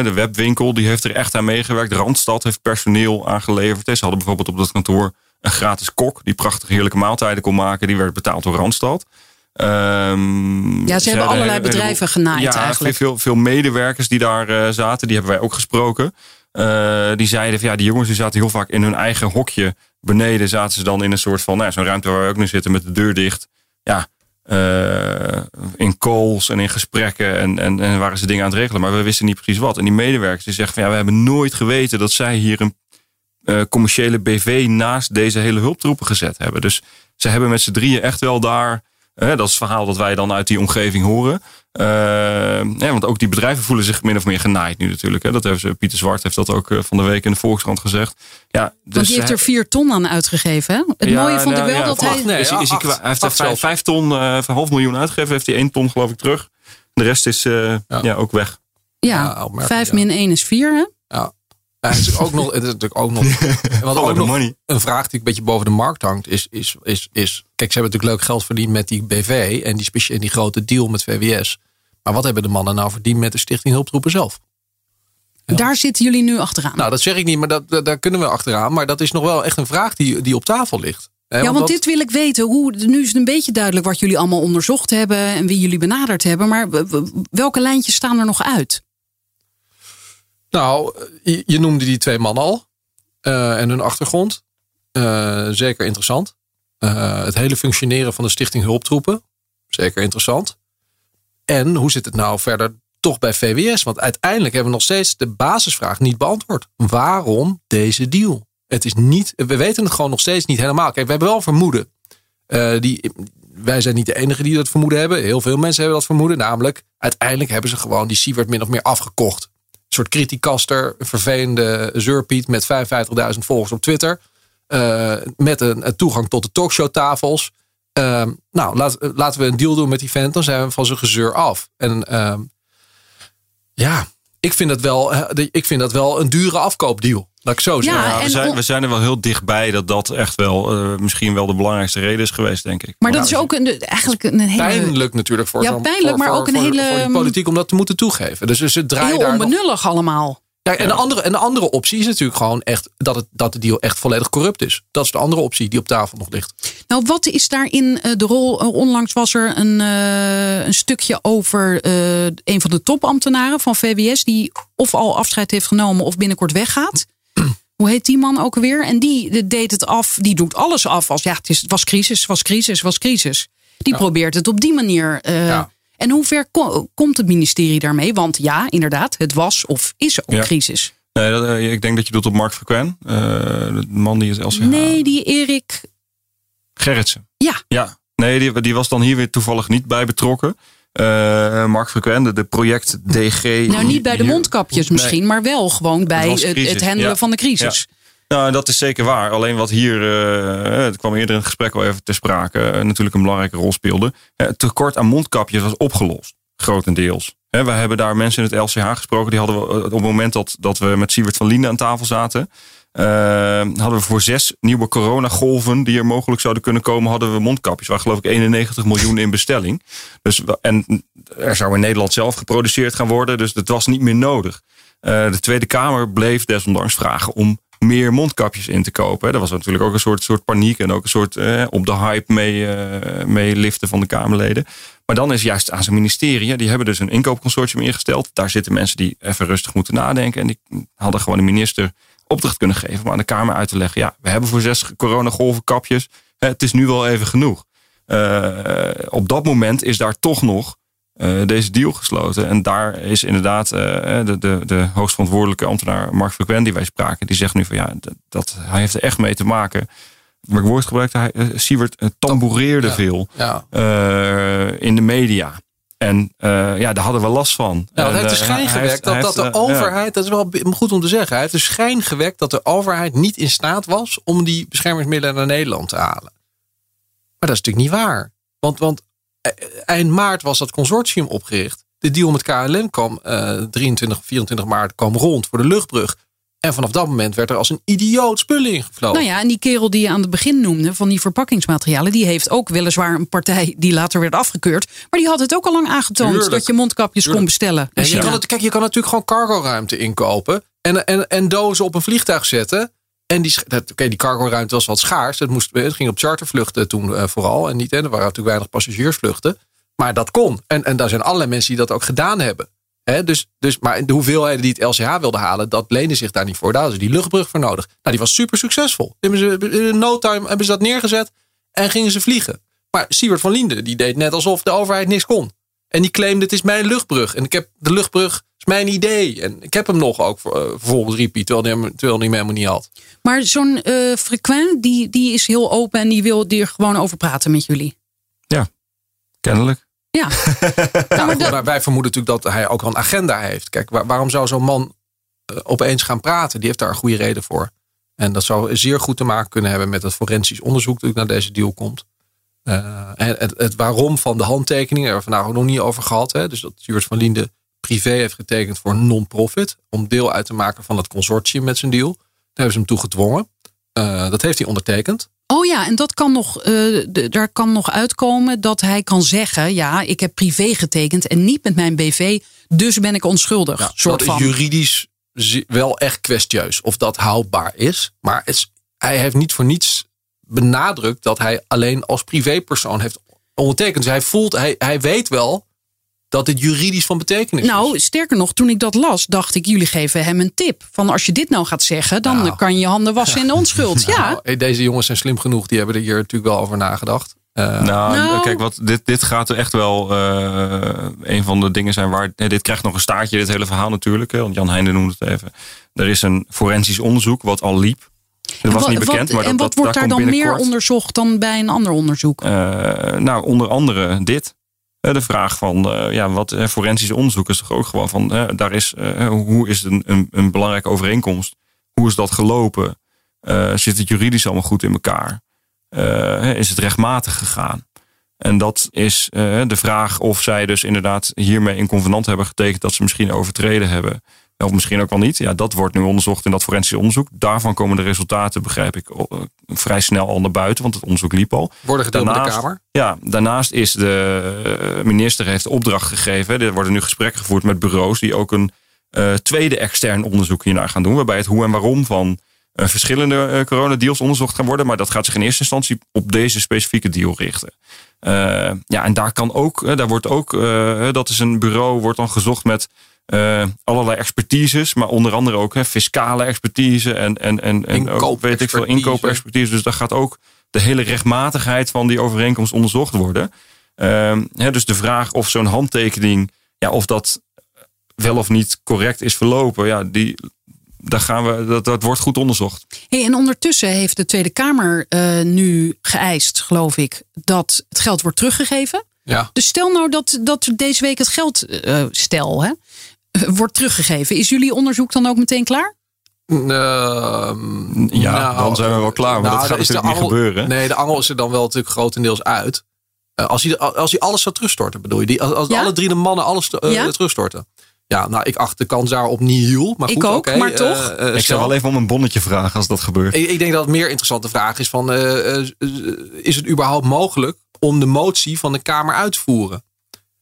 de webwinkel, die heeft er echt aan meegewerkt. Randstad heeft personeel aangeleverd. Ze hadden bijvoorbeeld op dat kantoor een gratis kok die prachtige heerlijke maaltijden kon maken. Die werd betaald door Randstad. Ehm, Ja, ze hebben allerlei bedrijven genaaid ja, eigenlijk. Veel, veel medewerkers die daar eh, zaten, die hebben wij ook gesproken. Eh, die zeiden van ja, die jongens die zaten heel vaak in hun eigen hokje. Beneden zaten ze dan in een soort van, nou, zo'n ruimte waar we ook nu zitten met de deur dicht. Ja, eh, in calls en in gesprekken en, en, en waren ze dingen aan het regelen. Maar we wisten niet precies wat. En die medewerkers die zeggen van ja, we hebben nooit geweten dat zij hier een commerciële BV naast deze hele hulptroepen gezet hebben. Dus ze hebben met z'n drieën echt wel daar. Eh, dat is het verhaal dat wij dan uit die omgeving horen. Eh, ja, want ook die bedrijven voelen zich min of meer genaaid nu natuurlijk. Hè. Dat hebben ze, Pieter Zwart heeft dat ook eh, van de week in de Volkskrant gezegd. Ja, dus Want die heeft ze- er vier ton aan uitgegeven. Hè? Het Ja, mooie vond ik nou, wel ja, dat acht, hij. nee. is, hij- is hij acht, kwa- hij heeft acht er vijf, vijf ton, eh, een half miljoen uitgegeven. Heeft hij één ton geloof ik terug. De rest is eh, ja. ook weg. Ja, vijf ja. min één is vier. Hè? Ja. Ja, het is ook nog, het is natuurlijk ook nog, wat ook nog money. een vraag die een beetje boven de markt hangt, is, is, is, is kijk, ze hebben natuurlijk leuk geld verdiend met die BV en die, en die grote deal met VWS. Maar wat hebben de mannen nou verdiend met de Stichting Hulptroepen zelf? Daar zitten jullie nu achteraan. Nou, dat zeg ik niet, maar dat, dat- daar kunnen we achteraan. Maar dat is nog wel echt een vraag die, die op tafel ligt. Hè, ja, want dat- dit wil ik weten. Hoe, nu is het een beetje duidelijk wat jullie allemaal onderzocht hebben en wie jullie benaderd hebben. Maar welke lijntjes staan er nog uit? Nou, je, noemde die twee mannen al. eh, en hun achtergrond. Eh, zeker interessant. Eh, het hele functioneren van de Stichting Hulptroepen. Zeker interessant. En hoe zit het nou verder toch bij VWS? Want uiteindelijk hebben we nog steeds de basisvraag niet beantwoord. Waarom deze deal? Het is niet, we weten het gewoon nog steeds niet helemaal. Kijk, we hebben wel vermoeden. Die, wij zijn niet de enige die dat vermoeden hebben. Heel veel mensen hebben dat vermoeden. Namelijk, uiteindelijk hebben ze gewoon die Siewert min of meer afgekocht. Soort criticaster, vervelende zeurpiet met 55.000 volgers op Twitter. Eh, met een, een toegang tot de talkshowtafels. Uh, nou, laat, laten we een deal doen met die vent. Dan zijn we van zijn gezeur af. En ehm, ja, ik vind, dat wel, eh, ik vind dat wel een dure afkoopdeal. Laat ik zo Ja, zeggen. Ja, we, zijn, we zijn er wel heel dichtbij dat dat echt wel eh, misschien wel de belangrijkste reden is geweest, denk ik. Maar dat is ook een, eigenlijk een hele, Pijnlijk natuurlijk voor Ja, pijnlijk, voor- maar voor- ook een voor- hele, voor die politiek om dat te moeten toegeven. Dus ze draaien heel daar nog onbenullig allemaal. Ja, en, de andere, en de andere optie is natuurlijk gewoon echt dat, het, dat de deal echt volledig corrupt is. Dat is de andere optie die op tafel nog ligt. Nou, wat is daarin eh, de rol? Eh, Onlangs was er een, eh, een stukje over eh, een van de topambtenaren van VWS, die of al afscheid heeft genomen of binnenkort weggaat. Hoe heet die man ook weer? En die deed het af, die doet alles af als ja, het, is, het was crisis, was crisis, was crisis. Die probeert het op die manier. eh, Ja. En hoe ver ko- komt het ministerie daarmee? Want ja, inderdaad, het was of is ook Ja. crisis. Nee, dat, eh, ik denk dat je doet op Mark Frequen, eh, de man die het LCH... Nee, die Erik. Gerritsen. Ja. Ja, nee, die, die was dan hier weer toevallig niet bij betrokken. Eh, Mark Frequen, de, project DG... Nou, niet bij de mondkapjes Nee. misschien, maar wel gewoon bij het, het handelen ja. van de crisis. Nou, dat is zeker waar. Alleen wat hier, eh, het kwam eerder in het gesprek al even ter sprake, eh, natuurlijk een belangrijke rol speelde. Het tekort aan mondkapjes was opgelost, grotendeels. We hebben daar mensen in het LCH gesproken. Die hadden we op het moment dat, dat we met Siewert van Linden aan tafel zaten. Eh, hadden we voor zes nieuwe coronagolven die er mogelijk zouden kunnen komen, hadden we mondkapjes. Waar geloof ik 91 miljoen in bestelling. Dus, en er zou in Nederland zelf geproduceerd gaan worden. Dus het was niet meer nodig. Eh, de Tweede Kamer bleef desondanks vragen om meer mondkapjes in te kopen. Dat was natuurlijk ook een soort, soort paniek en ook een soort eh, op de hype mee, eh, mee liften van de Kamerleden. Maar dan is juist aan zijn ministerie, die hebben dus een inkoopconsortium ingesteld. Daar zitten mensen die even rustig moeten nadenken. En die hadden gewoon de minister opdracht kunnen geven om aan de Kamer uit te leggen. Ja, we hebben voor zes coronagolven kapjes. Het is nu wel even genoeg. Eh, op dat moment is daar toch nog eh, deze deal gesloten. En daar is inderdaad eh, de, de, de hoogstverantwoordelijke ambtenaar Mark Frequen die wij spraken. Die zegt nu van ja, dat, dat, hij heeft er echt mee te maken. Maar woord gebruikte hij, Siewert tamboureerde Ja. veel Ja. in de media. En eh, ja, daar hadden we last van. Ja, En, hij heeft de eh, schijn hij gewekt heeft- dat, de eh, ja. overheid, dat is wel goed om te zeggen, hij heeft de schijn gewekt dat de overheid niet in staat was om die beschermingsmiddelen naar Nederland te halen. Maar dat is natuurlijk niet waar. Want, want eh, eind maart was dat consortium opgericht. De deal met KLM kwam eh 23, 24 maart kwam rond voor de luchtbrug. En vanaf dat moment werd er als een idioot spullen ingevlogen. Nou ja, en die kerel die je aan het begin noemde van die verpakkingsmaterialen, die heeft ook weliswaar een partij die later werd afgekeurd. Maar die had het ook al lang aangetoond Tuurlijk. dat je mondkapjes kon bestellen. Je kan het, kijk, je kan natuurlijk gewoon cargoruimte inkopen. En, en, en dozen op een vliegtuig zetten. En die, dat- oké, die cargoruimte was wat schaars. Het, moest, het ging op chartervluchten toen eh, vooral. En niet, hè, er waren natuurlijk weinig passagiersvluchten. Maar dat kon. En, en daar zijn allerlei mensen die dat ook gedaan hebben. Hè, dus, dus, maar de hoeveelheden die het LCH wilden halen, dat leende zich daar niet voor. Daar hadden ze die luchtbrug voor nodig. Nou, die was super succesvol. Hebben ze, in no time hebben ze dat neergezet en gingen ze vliegen. Maar Siewert van Linden, die deed net alsof de overheid niks kon. En die claimde, het is mijn luchtbrug. En ik heb de luchtbrug, is mijn idee. En ik heb hem nog ook eh, vervolgens riep hij, terwijl hij hem, terwijl hij hem helemaal niet had. Maar zo'n eh frequent, die, die is heel open en die wil er gewoon over praten met jullie. Kennelijk. Ja, Ja, maar dat- maar wij vermoeden natuurlijk dat hij ook wel een agenda heeft. Kijk, waar- waarom zou zo'n man eh, opeens gaan praten? Die heeft daar een goede reden voor. En dat zou zeer goed te maken kunnen hebben met het forensisch onderzoek dat naar deze deal komt. Eh, en het, het waarom van de handtekeningen, daar hebben we vandaag ook nog niet over gehad. Hè? Dus dat Stuart van Liende privé heeft getekend voor een non-profit. Om deel uit te maken van het consortium met zijn deal. Daar hebben ze hem toe gedwongen. Eh, dat heeft hij ondertekend. Oh ja, en dat kan nog, eh, daar kan nog uitkomen dat hij kan zeggen: ja, ik heb privé getekend en niet met mijn BV, dus ben ik onschuldig. Ja, soort dat van. is juridisch wel echt kwestieus of dat houdbaar is. Maar het is- hij heeft niet voor niets benadrukt dat hij alleen als privépersoon heeft ondertekend. Dus hij voelt, hij, hij weet wel dat dit juridisch van betekenis is. Nou, sterker nog, toen ik dat las, dacht ik, jullie geven hem een tip. Van als je dit nou gaat zeggen, dan Nou. kan je je handen wassen in de onschuld. Ja, Nou, eh, deze jongens zijn slim genoeg, die hebben er hier natuurlijk wel over nagedacht. Eh, Nou, Nou. kijk, wat, dit, dit gaat er echt wel eh, een van de dingen zijn waar. eh, dit krijgt nog een staartje, dit hele verhaal natuurlijk. Hè, want Jan Heijnen noemde het even. Er is een forensisch onderzoek wat al liep. Dat was Wat- niet bekend. wat- maar dat, en wat dat, wordt daar dan meer onderzocht dan bij een ander onderzoek? Eh, nou, onder andere dit. Eh, de vraag van, eh, ja, wat eh, forensisch onderzoek is toch ook gewoon van, daar is, hoe is een, een, een belangrijke overeenkomst? Hoe is dat gelopen? Zit het juridisch allemaal goed in elkaar? Is het rechtmatig gegaan? En dat is de vraag of zij dus inderdaad hiermee een convenant hebben getekend dat ze misschien overtreden hebben. Of misschien ook wel niet. Ja, dat wordt nu onderzocht in dat forensisch onderzoek. Daarvan komen de resultaten, begrijp ik, eh, vrij snel al naar buiten, want het onderzoek liep al. worden gedeeld met de Daarnaast- Kamer. Ja, daarnaast is de eh, minister heeft opdracht gegeven. Er worden nu gesprekken gevoerd met bureaus die ook een eh, tweede extern onderzoek hiernaar gaan doen. Waarbij het hoe en waarom van verschillende eh, coronadeals onderzocht gaan worden. Maar dat gaat zich in eerste instantie op deze specifieke deal richten. Ja, en daar kan ook, daar wordt ook, dat is een bureau, wordt dan gezocht met eh, allerlei expertises, maar onder andere ook hè, fiscale expertise en, en, en, en ook, weet ik veel, Inkoopexpertise. Dus daar gaat ook de hele rechtmatigheid van die overeenkomst onderzocht worden. Ehm, hè, dus de vraag of zo'n handtekening, ja, of dat wel of niet correct is verlopen, ja, die, daar gaan we, dat, dat wordt goed onderzocht. Hey, en ondertussen heeft de Tweede Kamer eh, nu geëist, geloof ik, dat het geld wordt teruggegeven. Ja. Dus stel nou dat, dat deze week het geld, eh, stel, hè, wordt teruggegeven. Is jullie onderzoek dan ook meteen klaar? Ehm, Ja, dan zijn we wel klaar, maar dat dan gaat natuurlijk niet angel- gebeuren. Nee, de angel is er dan wel natuurlijk grotendeels uit. Eh, als, hij, als hij alles zou terugstorten, bedoel je? Die, als als Ja? alle drie de mannen alles eh, Ja? terugstorten. Ja, nou, ik acht de kans daarop nihil. Maar Ik goed, ook, oké, maar eh, toch? eh, ik stel- zou wel even om een bonnetje vragen als dat gebeurt. ik, ik denk dat het meer interessante vraag is van... eh, eh, is het überhaupt mogelijk om de motie van de Kamer uit te voeren?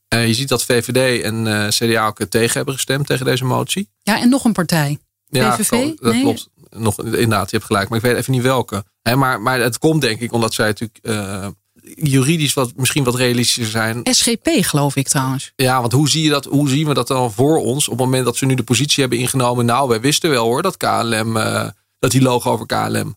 Eh, je ziet dat VVD en eh, CDA ook tegen hebben gestemd tegen deze motie. Ja, en nog een partij. Ja, klopt. dat Nee. klopt. Nog, inderdaad, je hebt gelijk. Maar ik weet even niet welke. Maar, maar het komt denk ik omdat zij natuurlijk eh, juridisch wat, misschien wat realistischer zijn. SGP, geloof ik trouwens. Ja, want hoe, zie je dat, hoe zien we dat dan voor ons op het moment dat ze nu de positie hebben ingenomen? Nou, wij wisten wel hoor dat KLM, eh, dat die logo over KLM.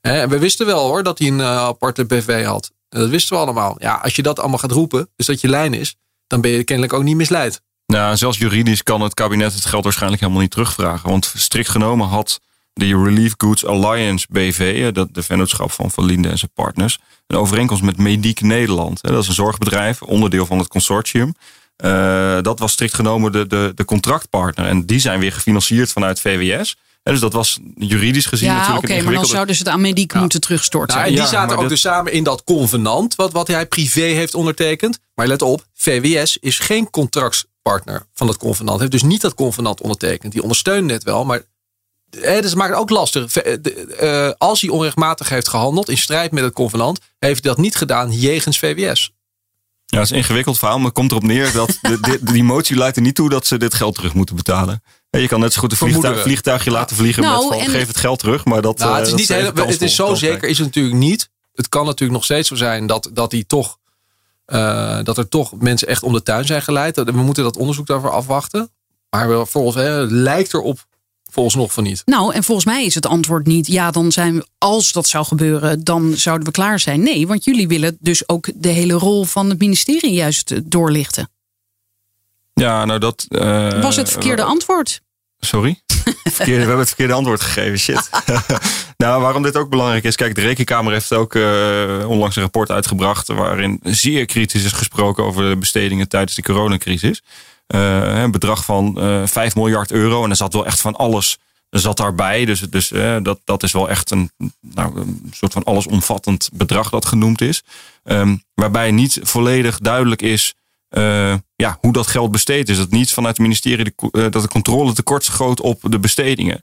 En we wisten wel hoor dat hij een eh, aparte BV had. Dat wisten we allemaal. Ja, als je dat allemaal gaat roepen, dus dat je lijn is, dan ben je kennelijk ook niet misleid. Nou, zelfs juridisch kan het kabinet het geld waarschijnlijk helemaal niet terugvragen. Want strikt genomen had de Relief Goods Alliance BV, eh, dat de vennootschap van Van Linde en zijn partners, een overeenkomst met Mediek Nederland. Dat is een zorgbedrijf, onderdeel van het consortium. Eh, dat was strikt genomen de, de, de contractpartner. En die zijn weer gefinancierd vanuit VWS. En dus dat was juridisch gezien Ja, natuurlijk oké, een maar dan ingewikkelde... zouden ze het aan Mediek moeten terugstorten. Nou, en die Ja, zaten ook dit- dus samen in dat convenant, wat, wat hij privé heeft ondertekend. Maar let op, VWS is geen contractspartner van dat convenant. Heeft dus niet dat convenant ondertekend. Die ondersteunen het wel, maar eh, dus het maakt het ook lastig. V- eh, de- eh, als hij onrechtmatig heeft gehandeld in strijd met het convenant, heeft hij dat niet gedaan jegens VWS. Ja, het is een ingewikkeld verhaal, maar het komt erop neer dat de, die motie leidt er niet toe dat ze dit geld terug moeten betalen. En Je kan net zo goed een vliegtuig, vliegtuigje laten vliegen Nou, met van en- geef het geld terug. Maar dat, Nou, eh, het is, dat niet even hele, het is zo zeker is het natuurlijk niet. Het kan natuurlijk nog steeds zo zijn dat, dat, die toch, eh, dat er toch mensen echt om de tuin zijn geleid. We moeten dat onderzoek daarvoor afwachten. Maar volgens hè, lijkt erop volgens nog van niet. Nou, en volgens mij is het antwoord niet, ja, dan zijn we, als dat zou gebeuren, dan zouden we klaar zijn. Nee, want jullie willen dus ook de hele rol van het ministerie juist eh, doorlichten. Ja, nou dat... eh, Was het verkeerde antwoord? Sorry? Verkeerde, we hebben het verkeerde antwoord gegeven, shit. nou, waarom dit ook belangrijk is. Kijk, de Rekenkamer heeft ook eh, onlangs een rapport uitgebracht... waarin zeer kritisch is gesproken over de bestedingen tijdens de coronacrisis. Eh, een bedrag van eh 5 miljard euro. En er zat wel echt van alles zat daarbij. Dus, dus eh, dat, dat is wel echt een, nou, een soort van allesomvattend bedrag dat genoemd is. Ehm, waarbij niet volledig duidelijk is eh, ja, hoe dat geld besteed is. Dat niet vanuit het ministerie eh, dat de controle tekort schoot op de bestedingen.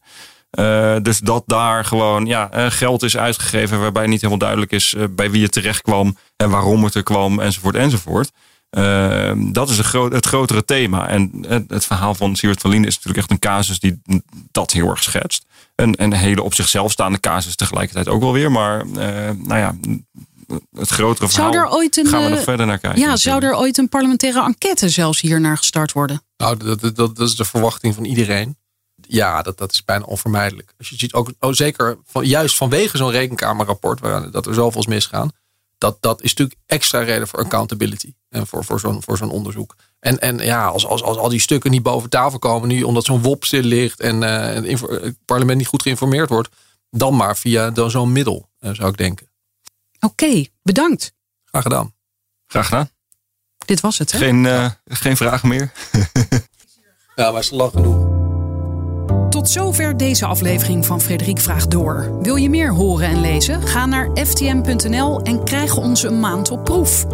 Eh, dus dat daar gewoon ja, eh, geld is uitgegeven waarbij niet helemaal duidelijk is eh, bij wie het terecht kwam en waarom het er kwam enzovoort enzovoort. Eh, dat is gro- het grotere thema. En het, het verhaal van Siewert van Lien is natuurlijk echt een casus die dat heel erg schetst. Een, een hele op zichzelf staande casus tegelijkertijd ook wel weer. Maar eh, nou ja, het grotere verhaal Zou er ooit een, gaan we eh, nog verder naar kijken. Ja, zou er ooit een parlementaire enquête zelfs hier naar gestart worden? Nou, dat, dat, dat, dat is de verwachting van iedereen. Ja, dat, dat is bijna onvermijdelijk. Als je ziet, ook, oh, zeker van, juist vanwege zo'n rekenkamerrapport, waar dat er zoveel is misgaan, dat, dat is natuurlijk extra reden voor accountability en voor, voor zo'n voor zo'n onderzoek. En, en ja, als, als, als al die stukken niet boven tafel komen nu, omdat zo'n WOP stil ligt en eh, het het parlement niet goed geïnformeerd wordt, dan maar via dan zo'n middel, eh, zou ik denken. Oké, bedankt. Graag gedaan. Graag gedaan. Dit was het, hè? Geen, eh, geen vragen meer. Ja, maar is lang genoeg. Tot zover deze aflevering van Frederik Vraagt Door. Wil je meer horen en lezen? Ga naar ftm.nl en krijg ons een maand op proef.